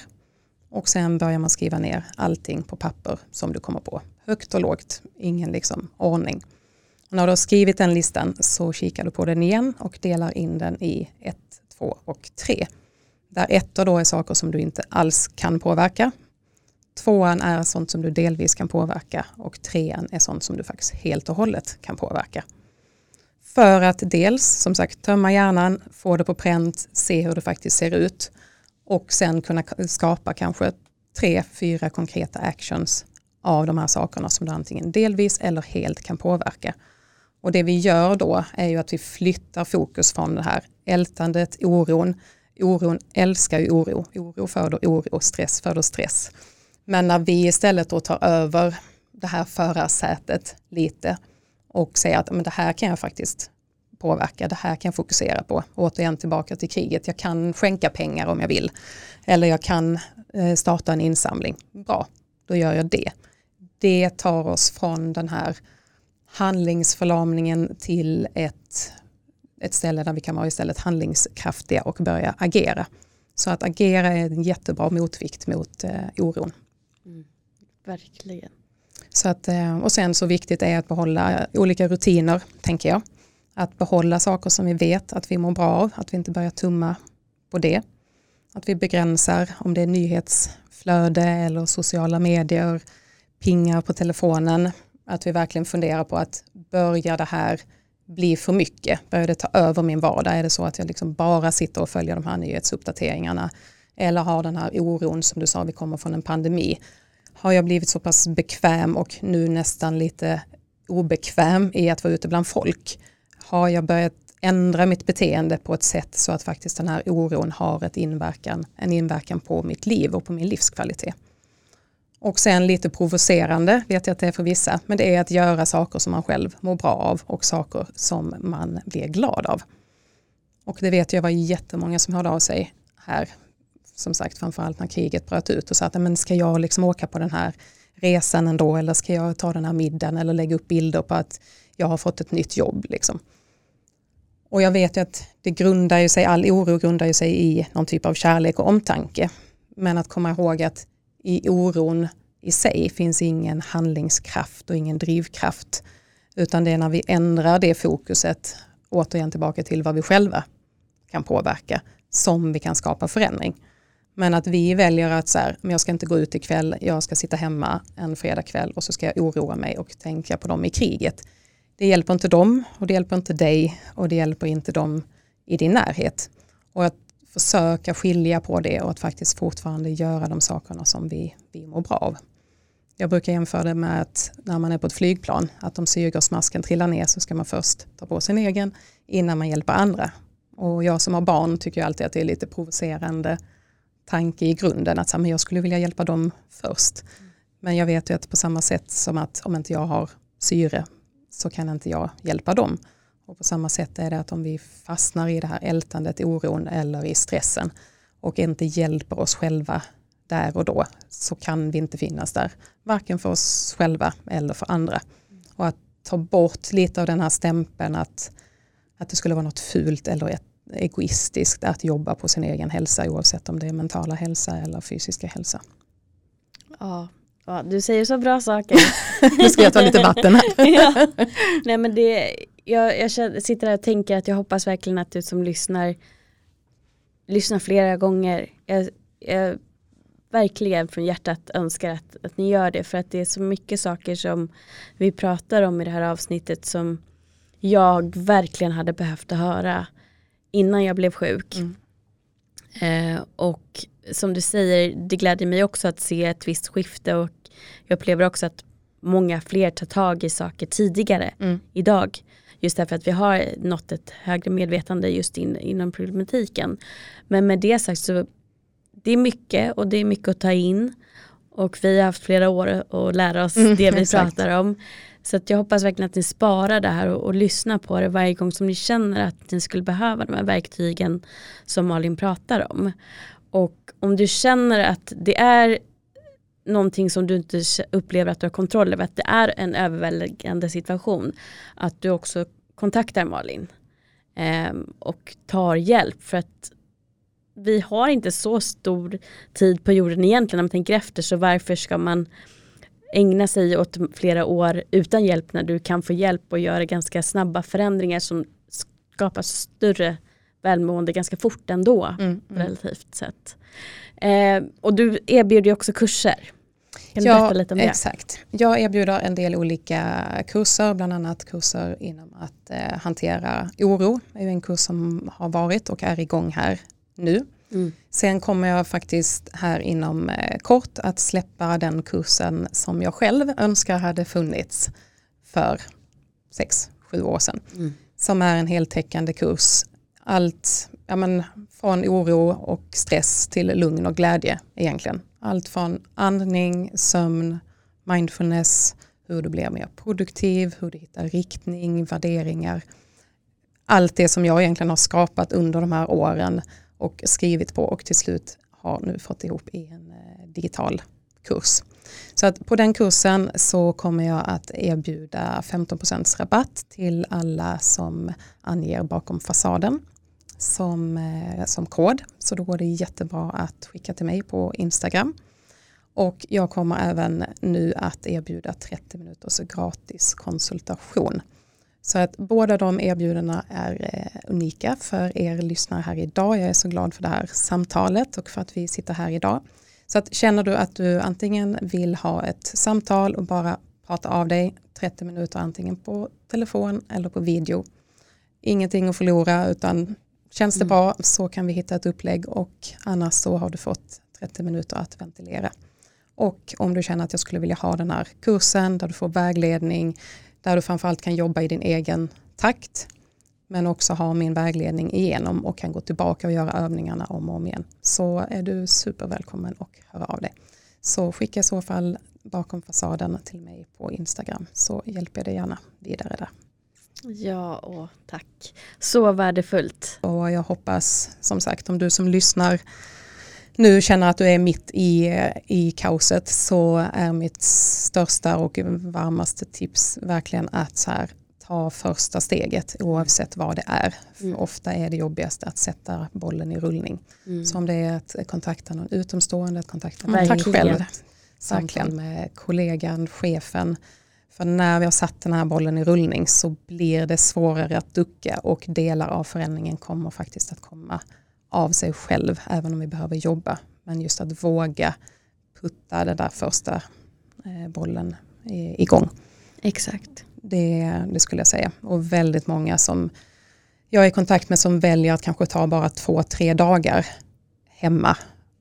och sen börjar man skriva ner allting på papper som du kommer på. Högt och lågt, ingen liksom ordning. När du har skrivit den listan så kikar du på den igen och delar in den i 1, 2 och 3. Där ettor då är saker som du inte alls kan påverka. Tvåan är sånt som du delvis kan påverka och trean är sånt som du faktiskt helt och hållet kan påverka. För att dels som sagt tömma hjärnan, få det på pränt, se hur det faktiskt ser ut och sen kunna skapa kanske tre, fyra konkreta actions av de här sakerna som du antingen delvis eller helt kan påverka. Och det vi gör då är ju att vi flyttar fokus från det här ältandet, oron. Oron älskar ju oro, oro föder oro, stress föder stress. Men när vi istället då tar över det här förarsätet lite och säger att men det här kan jag faktiskt påverka, det här kan jag fokusera på. Återigen tillbaka till kriget, jag kan skänka pengar om jag vill. Eller jag kan eh, starta en insamling. Bra, då gör jag det. Det tar oss från den här handlingsförlamningen till ett, ett ställe där vi kan vara istället handlingskraftiga och börja agera. Så att agera är en jättebra motvikt mot eh, oron. Verkligen. Så att, eh, och sen så viktigt är att behålla olika rutiner, tänker jag. Att behålla saker som vi vet att vi mår bra av, att vi inte börjar tumma på det. Att vi begränsar om det är nyhetsflöde eller sociala medier, pingar på telefonen. Att vi verkligen funderar på att börja det här bli för mycket? Börjar det ta över min vardag? Är det så att jag liksom bara sitter och följer de här nyhetsuppdateringarna? Eller har den här oron som du sa, vi kommer från en pandemi. Har jag blivit så pass bekväm och nu nästan lite obekväm i att vara ute bland folk? Har jag börjat ändra mitt beteende på ett sätt så att faktiskt den här oron har ett inverkan, en inverkan på mitt liv och på min livskvalitet? Och sen lite provocerande vet jag att det är för vissa, men det är att göra saker som man själv mår bra av och saker som man blir glad av. Och det vet jag var jättemånga som hörde av sig här, som sagt framförallt när kriget bröt ut och sa att men ska jag liksom åka på den här resan ändå eller ska jag ta den här middagen eller lägga upp bilder på att jag har fått ett nytt jobb. Liksom. Och jag vet ju att det grundar ju sig, all oro grundar ju sig i någon typ av kärlek och omtanke. Men att komma ihåg att i oron i sig finns ingen handlingskraft och ingen drivkraft. Utan det är när vi ändrar det fokuset, återigen tillbaka till vad vi själva kan påverka, som vi kan skapa förändring. Men att vi väljer att så här, men jag ska inte gå ut ikväll, jag ska sitta hemma en fredagkväll och så ska jag oroa mig och tänka på dem i kriget. Det hjälper inte dem och det hjälper inte dig och det hjälper inte dem i din närhet. Och att försöka skilja på det och att faktiskt fortfarande göra de sakerna som vi, vi mår bra av. Jag brukar jämföra det med att när man är på ett flygplan, att om syrgasmasken trillar ner så ska man först ta på sin egen innan man hjälper andra. Och jag som har barn tycker alltid att det är lite provocerande tanke i grunden att men jag skulle vilja hjälpa dem först. Men jag vet ju att på samma sätt som att om inte jag har syre så kan inte jag hjälpa dem. Och på samma sätt är det att om vi fastnar i det här ältandet, oron eller i stressen och inte hjälper oss själva där och då så kan vi inte finnas där. Varken för oss själva eller för andra. Och att ta bort lite av den här stämpeln att, att det skulle vara något fult eller ett, egoistiskt att jobba på sin egen hälsa oavsett om det är mentala hälsa eller fysiska hälsa. Ja, ja du säger så bra saker. nu ska jag ta lite vatten här. ja. Nej, men det, jag, jag sitter här och tänker att jag hoppas verkligen att du som lyssnar lyssnar flera gånger. Jag, jag verkligen från hjärtat önskar att, att ni gör det för att det är så mycket saker som vi pratar om i det här avsnittet som jag verkligen hade behövt att höra innan jag blev sjuk. Mm. Eh, och som du säger, det gläder mig också att se ett visst skifte och jag upplever också att många fler tar tag i saker tidigare mm. idag. Just därför att vi har nått ett högre medvetande just in, inom problematiken. Men med det sagt så det är mycket och det är mycket att ta in. Och vi har haft flera år att lära oss mm, det vi exakt. pratar om. Så att jag hoppas verkligen att ni sparar det här och, och lyssnar på det varje gång som ni känner att ni skulle behöva de här verktygen som Malin pratar om. Och om du känner att det är någonting som du inte upplever att du har kontroll över, att det är en överväldigande situation, att du också kontaktar Malin eh, och tar hjälp. För att vi har inte så stor tid på jorden egentligen när man tänker efter så varför ska man ägna sig åt flera år utan hjälp när du kan få hjälp och göra ganska snabba förändringar som skapar större välmående ganska fort ändå mm, mm. relativt sett. Eh, och du erbjuder också kurser. Kan du ja, berätta lite om det? Exakt. Jag erbjuder en del olika kurser, bland annat kurser inom att eh, hantera oro. Det är en kurs som har varit och är igång här nu. Mm. Sen kommer jag faktiskt här inom eh, kort att släppa den kursen som jag själv önskar hade funnits för sex, sju år sedan. Mm. Som är en heltäckande kurs. Allt ja men, från oro och stress till lugn och glädje egentligen. Allt från andning, sömn, mindfulness, hur du blir mer produktiv, hur du hittar riktning, värderingar. Allt det som jag egentligen har skapat under de här åren och skrivit på och till slut har nu fått ihop i en eh, digital kurs. Så att på den kursen så kommer jag att erbjuda 15% rabatt till alla som anger bakom fasaden som, eh, som kod. Så då går det jättebra att skicka till mig på Instagram. Och jag kommer även nu att erbjuda 30 minuters gratis konsultation. Så att båda de erbjudandena är eh, unika för er lyssnare här idag. Jag är så glad för det här samtalet och för att vi sitter här idag. Så att känner du att du antingen vill ha ett samtal och bara prata av dig 30 minuter antingen på telefon eller på video. Ingenting att förlora utan känns det Mm. bra så kan vi hitta ett upplägg och annars så har du fått 30 minuter att ventilera. Och om du känner att jag skulle vilja ha den här kursen där du får vägledning, där du framförallt kan jobba i din egen takt, men också ha min vägledning igenom och kan gå tillbaka och göra övningarna om och om igen, så är du supervälkommen och höra av dig. Så skicka i så fall bakom fasaden till mig på Instagram så hjälper jag dig gärna vidare där. Ja, och tack. Så värdefullt. Och jag hoppas som sagt om du som lyssnar nu känner att du är mitt i, i kaoset så är mitt största och varmaste tips verkligen att så här, ta första steget oavsett vad det är. Mm. ofta är det jobbigast att sätta bollen i rullning. Mm. Så om det är att kontakta någon utomstående, att kontakta Mm, någon verkligen. själv. Samtal med kollegan, chefen. För när vi har satt den här bollen i rullning så blir det svårare att ducka och delar av förändringen kommer faktiskt att komma av sig själv även om vi behöver jobba. Men just att våga putta den där första eh, bollen igång. Exakt. Det, det skulle jag säga. Och väldigt många som jag är i kontakt med som väljer att kanske ta bara två, tre dagar hemma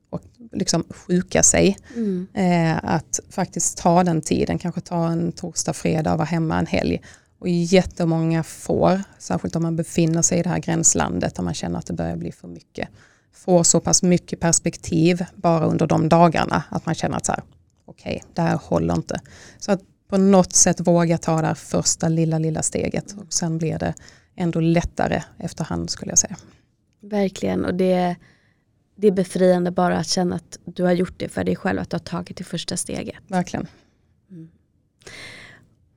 och liksom sjuka sig. Mm. Eh, att faktiskt ta den tiden, kanske ta en torsdag, fredag och vara hemma en helg. Och jättemånga får, särskilt om man befinner sig i det här gränslandet där man känner att det börjar bli för mycket, får så pass mycket perspektiv bara under de dagarna att man känner att så här, okej, det här håller inte. Så att på något sätt våga ta det här första lilla, lilla steget och sen blir det ändå lättare efterhand skulle jag säga. Verkligen. Och det, det är befriande bara att känna att du har gjort det för dig själv. Att du har tagit det första steget. Verkligen.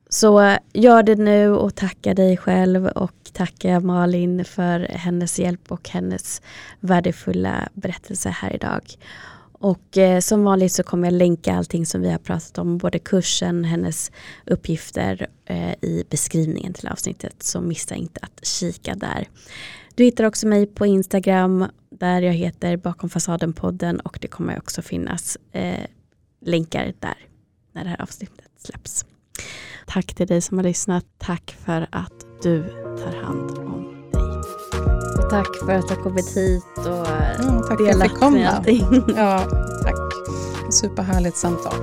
Så eh, gör det nu och tacka dig själv och tacka Malin för hennes hjälp och hennes värdefulla berättelse här idag. Och eh, som vanligt så kommer jag länka allting som vi har pratat om, både kursen, hennes uppgifter eh, i beskrivningen till avsnittet. Så missa inte att kika där. Du hittar också mig på Instagram där jag heter Bakom fasaden-podden och det kommer också finnas eh, länkar där när det här avsnittet släpps. Tack till dig som har lyssnat. Tack för att du tar hand om dig. Och tack för att du har kommit hit och Mm, tack delat med allting. Ja, tack. Superhärligt samtal.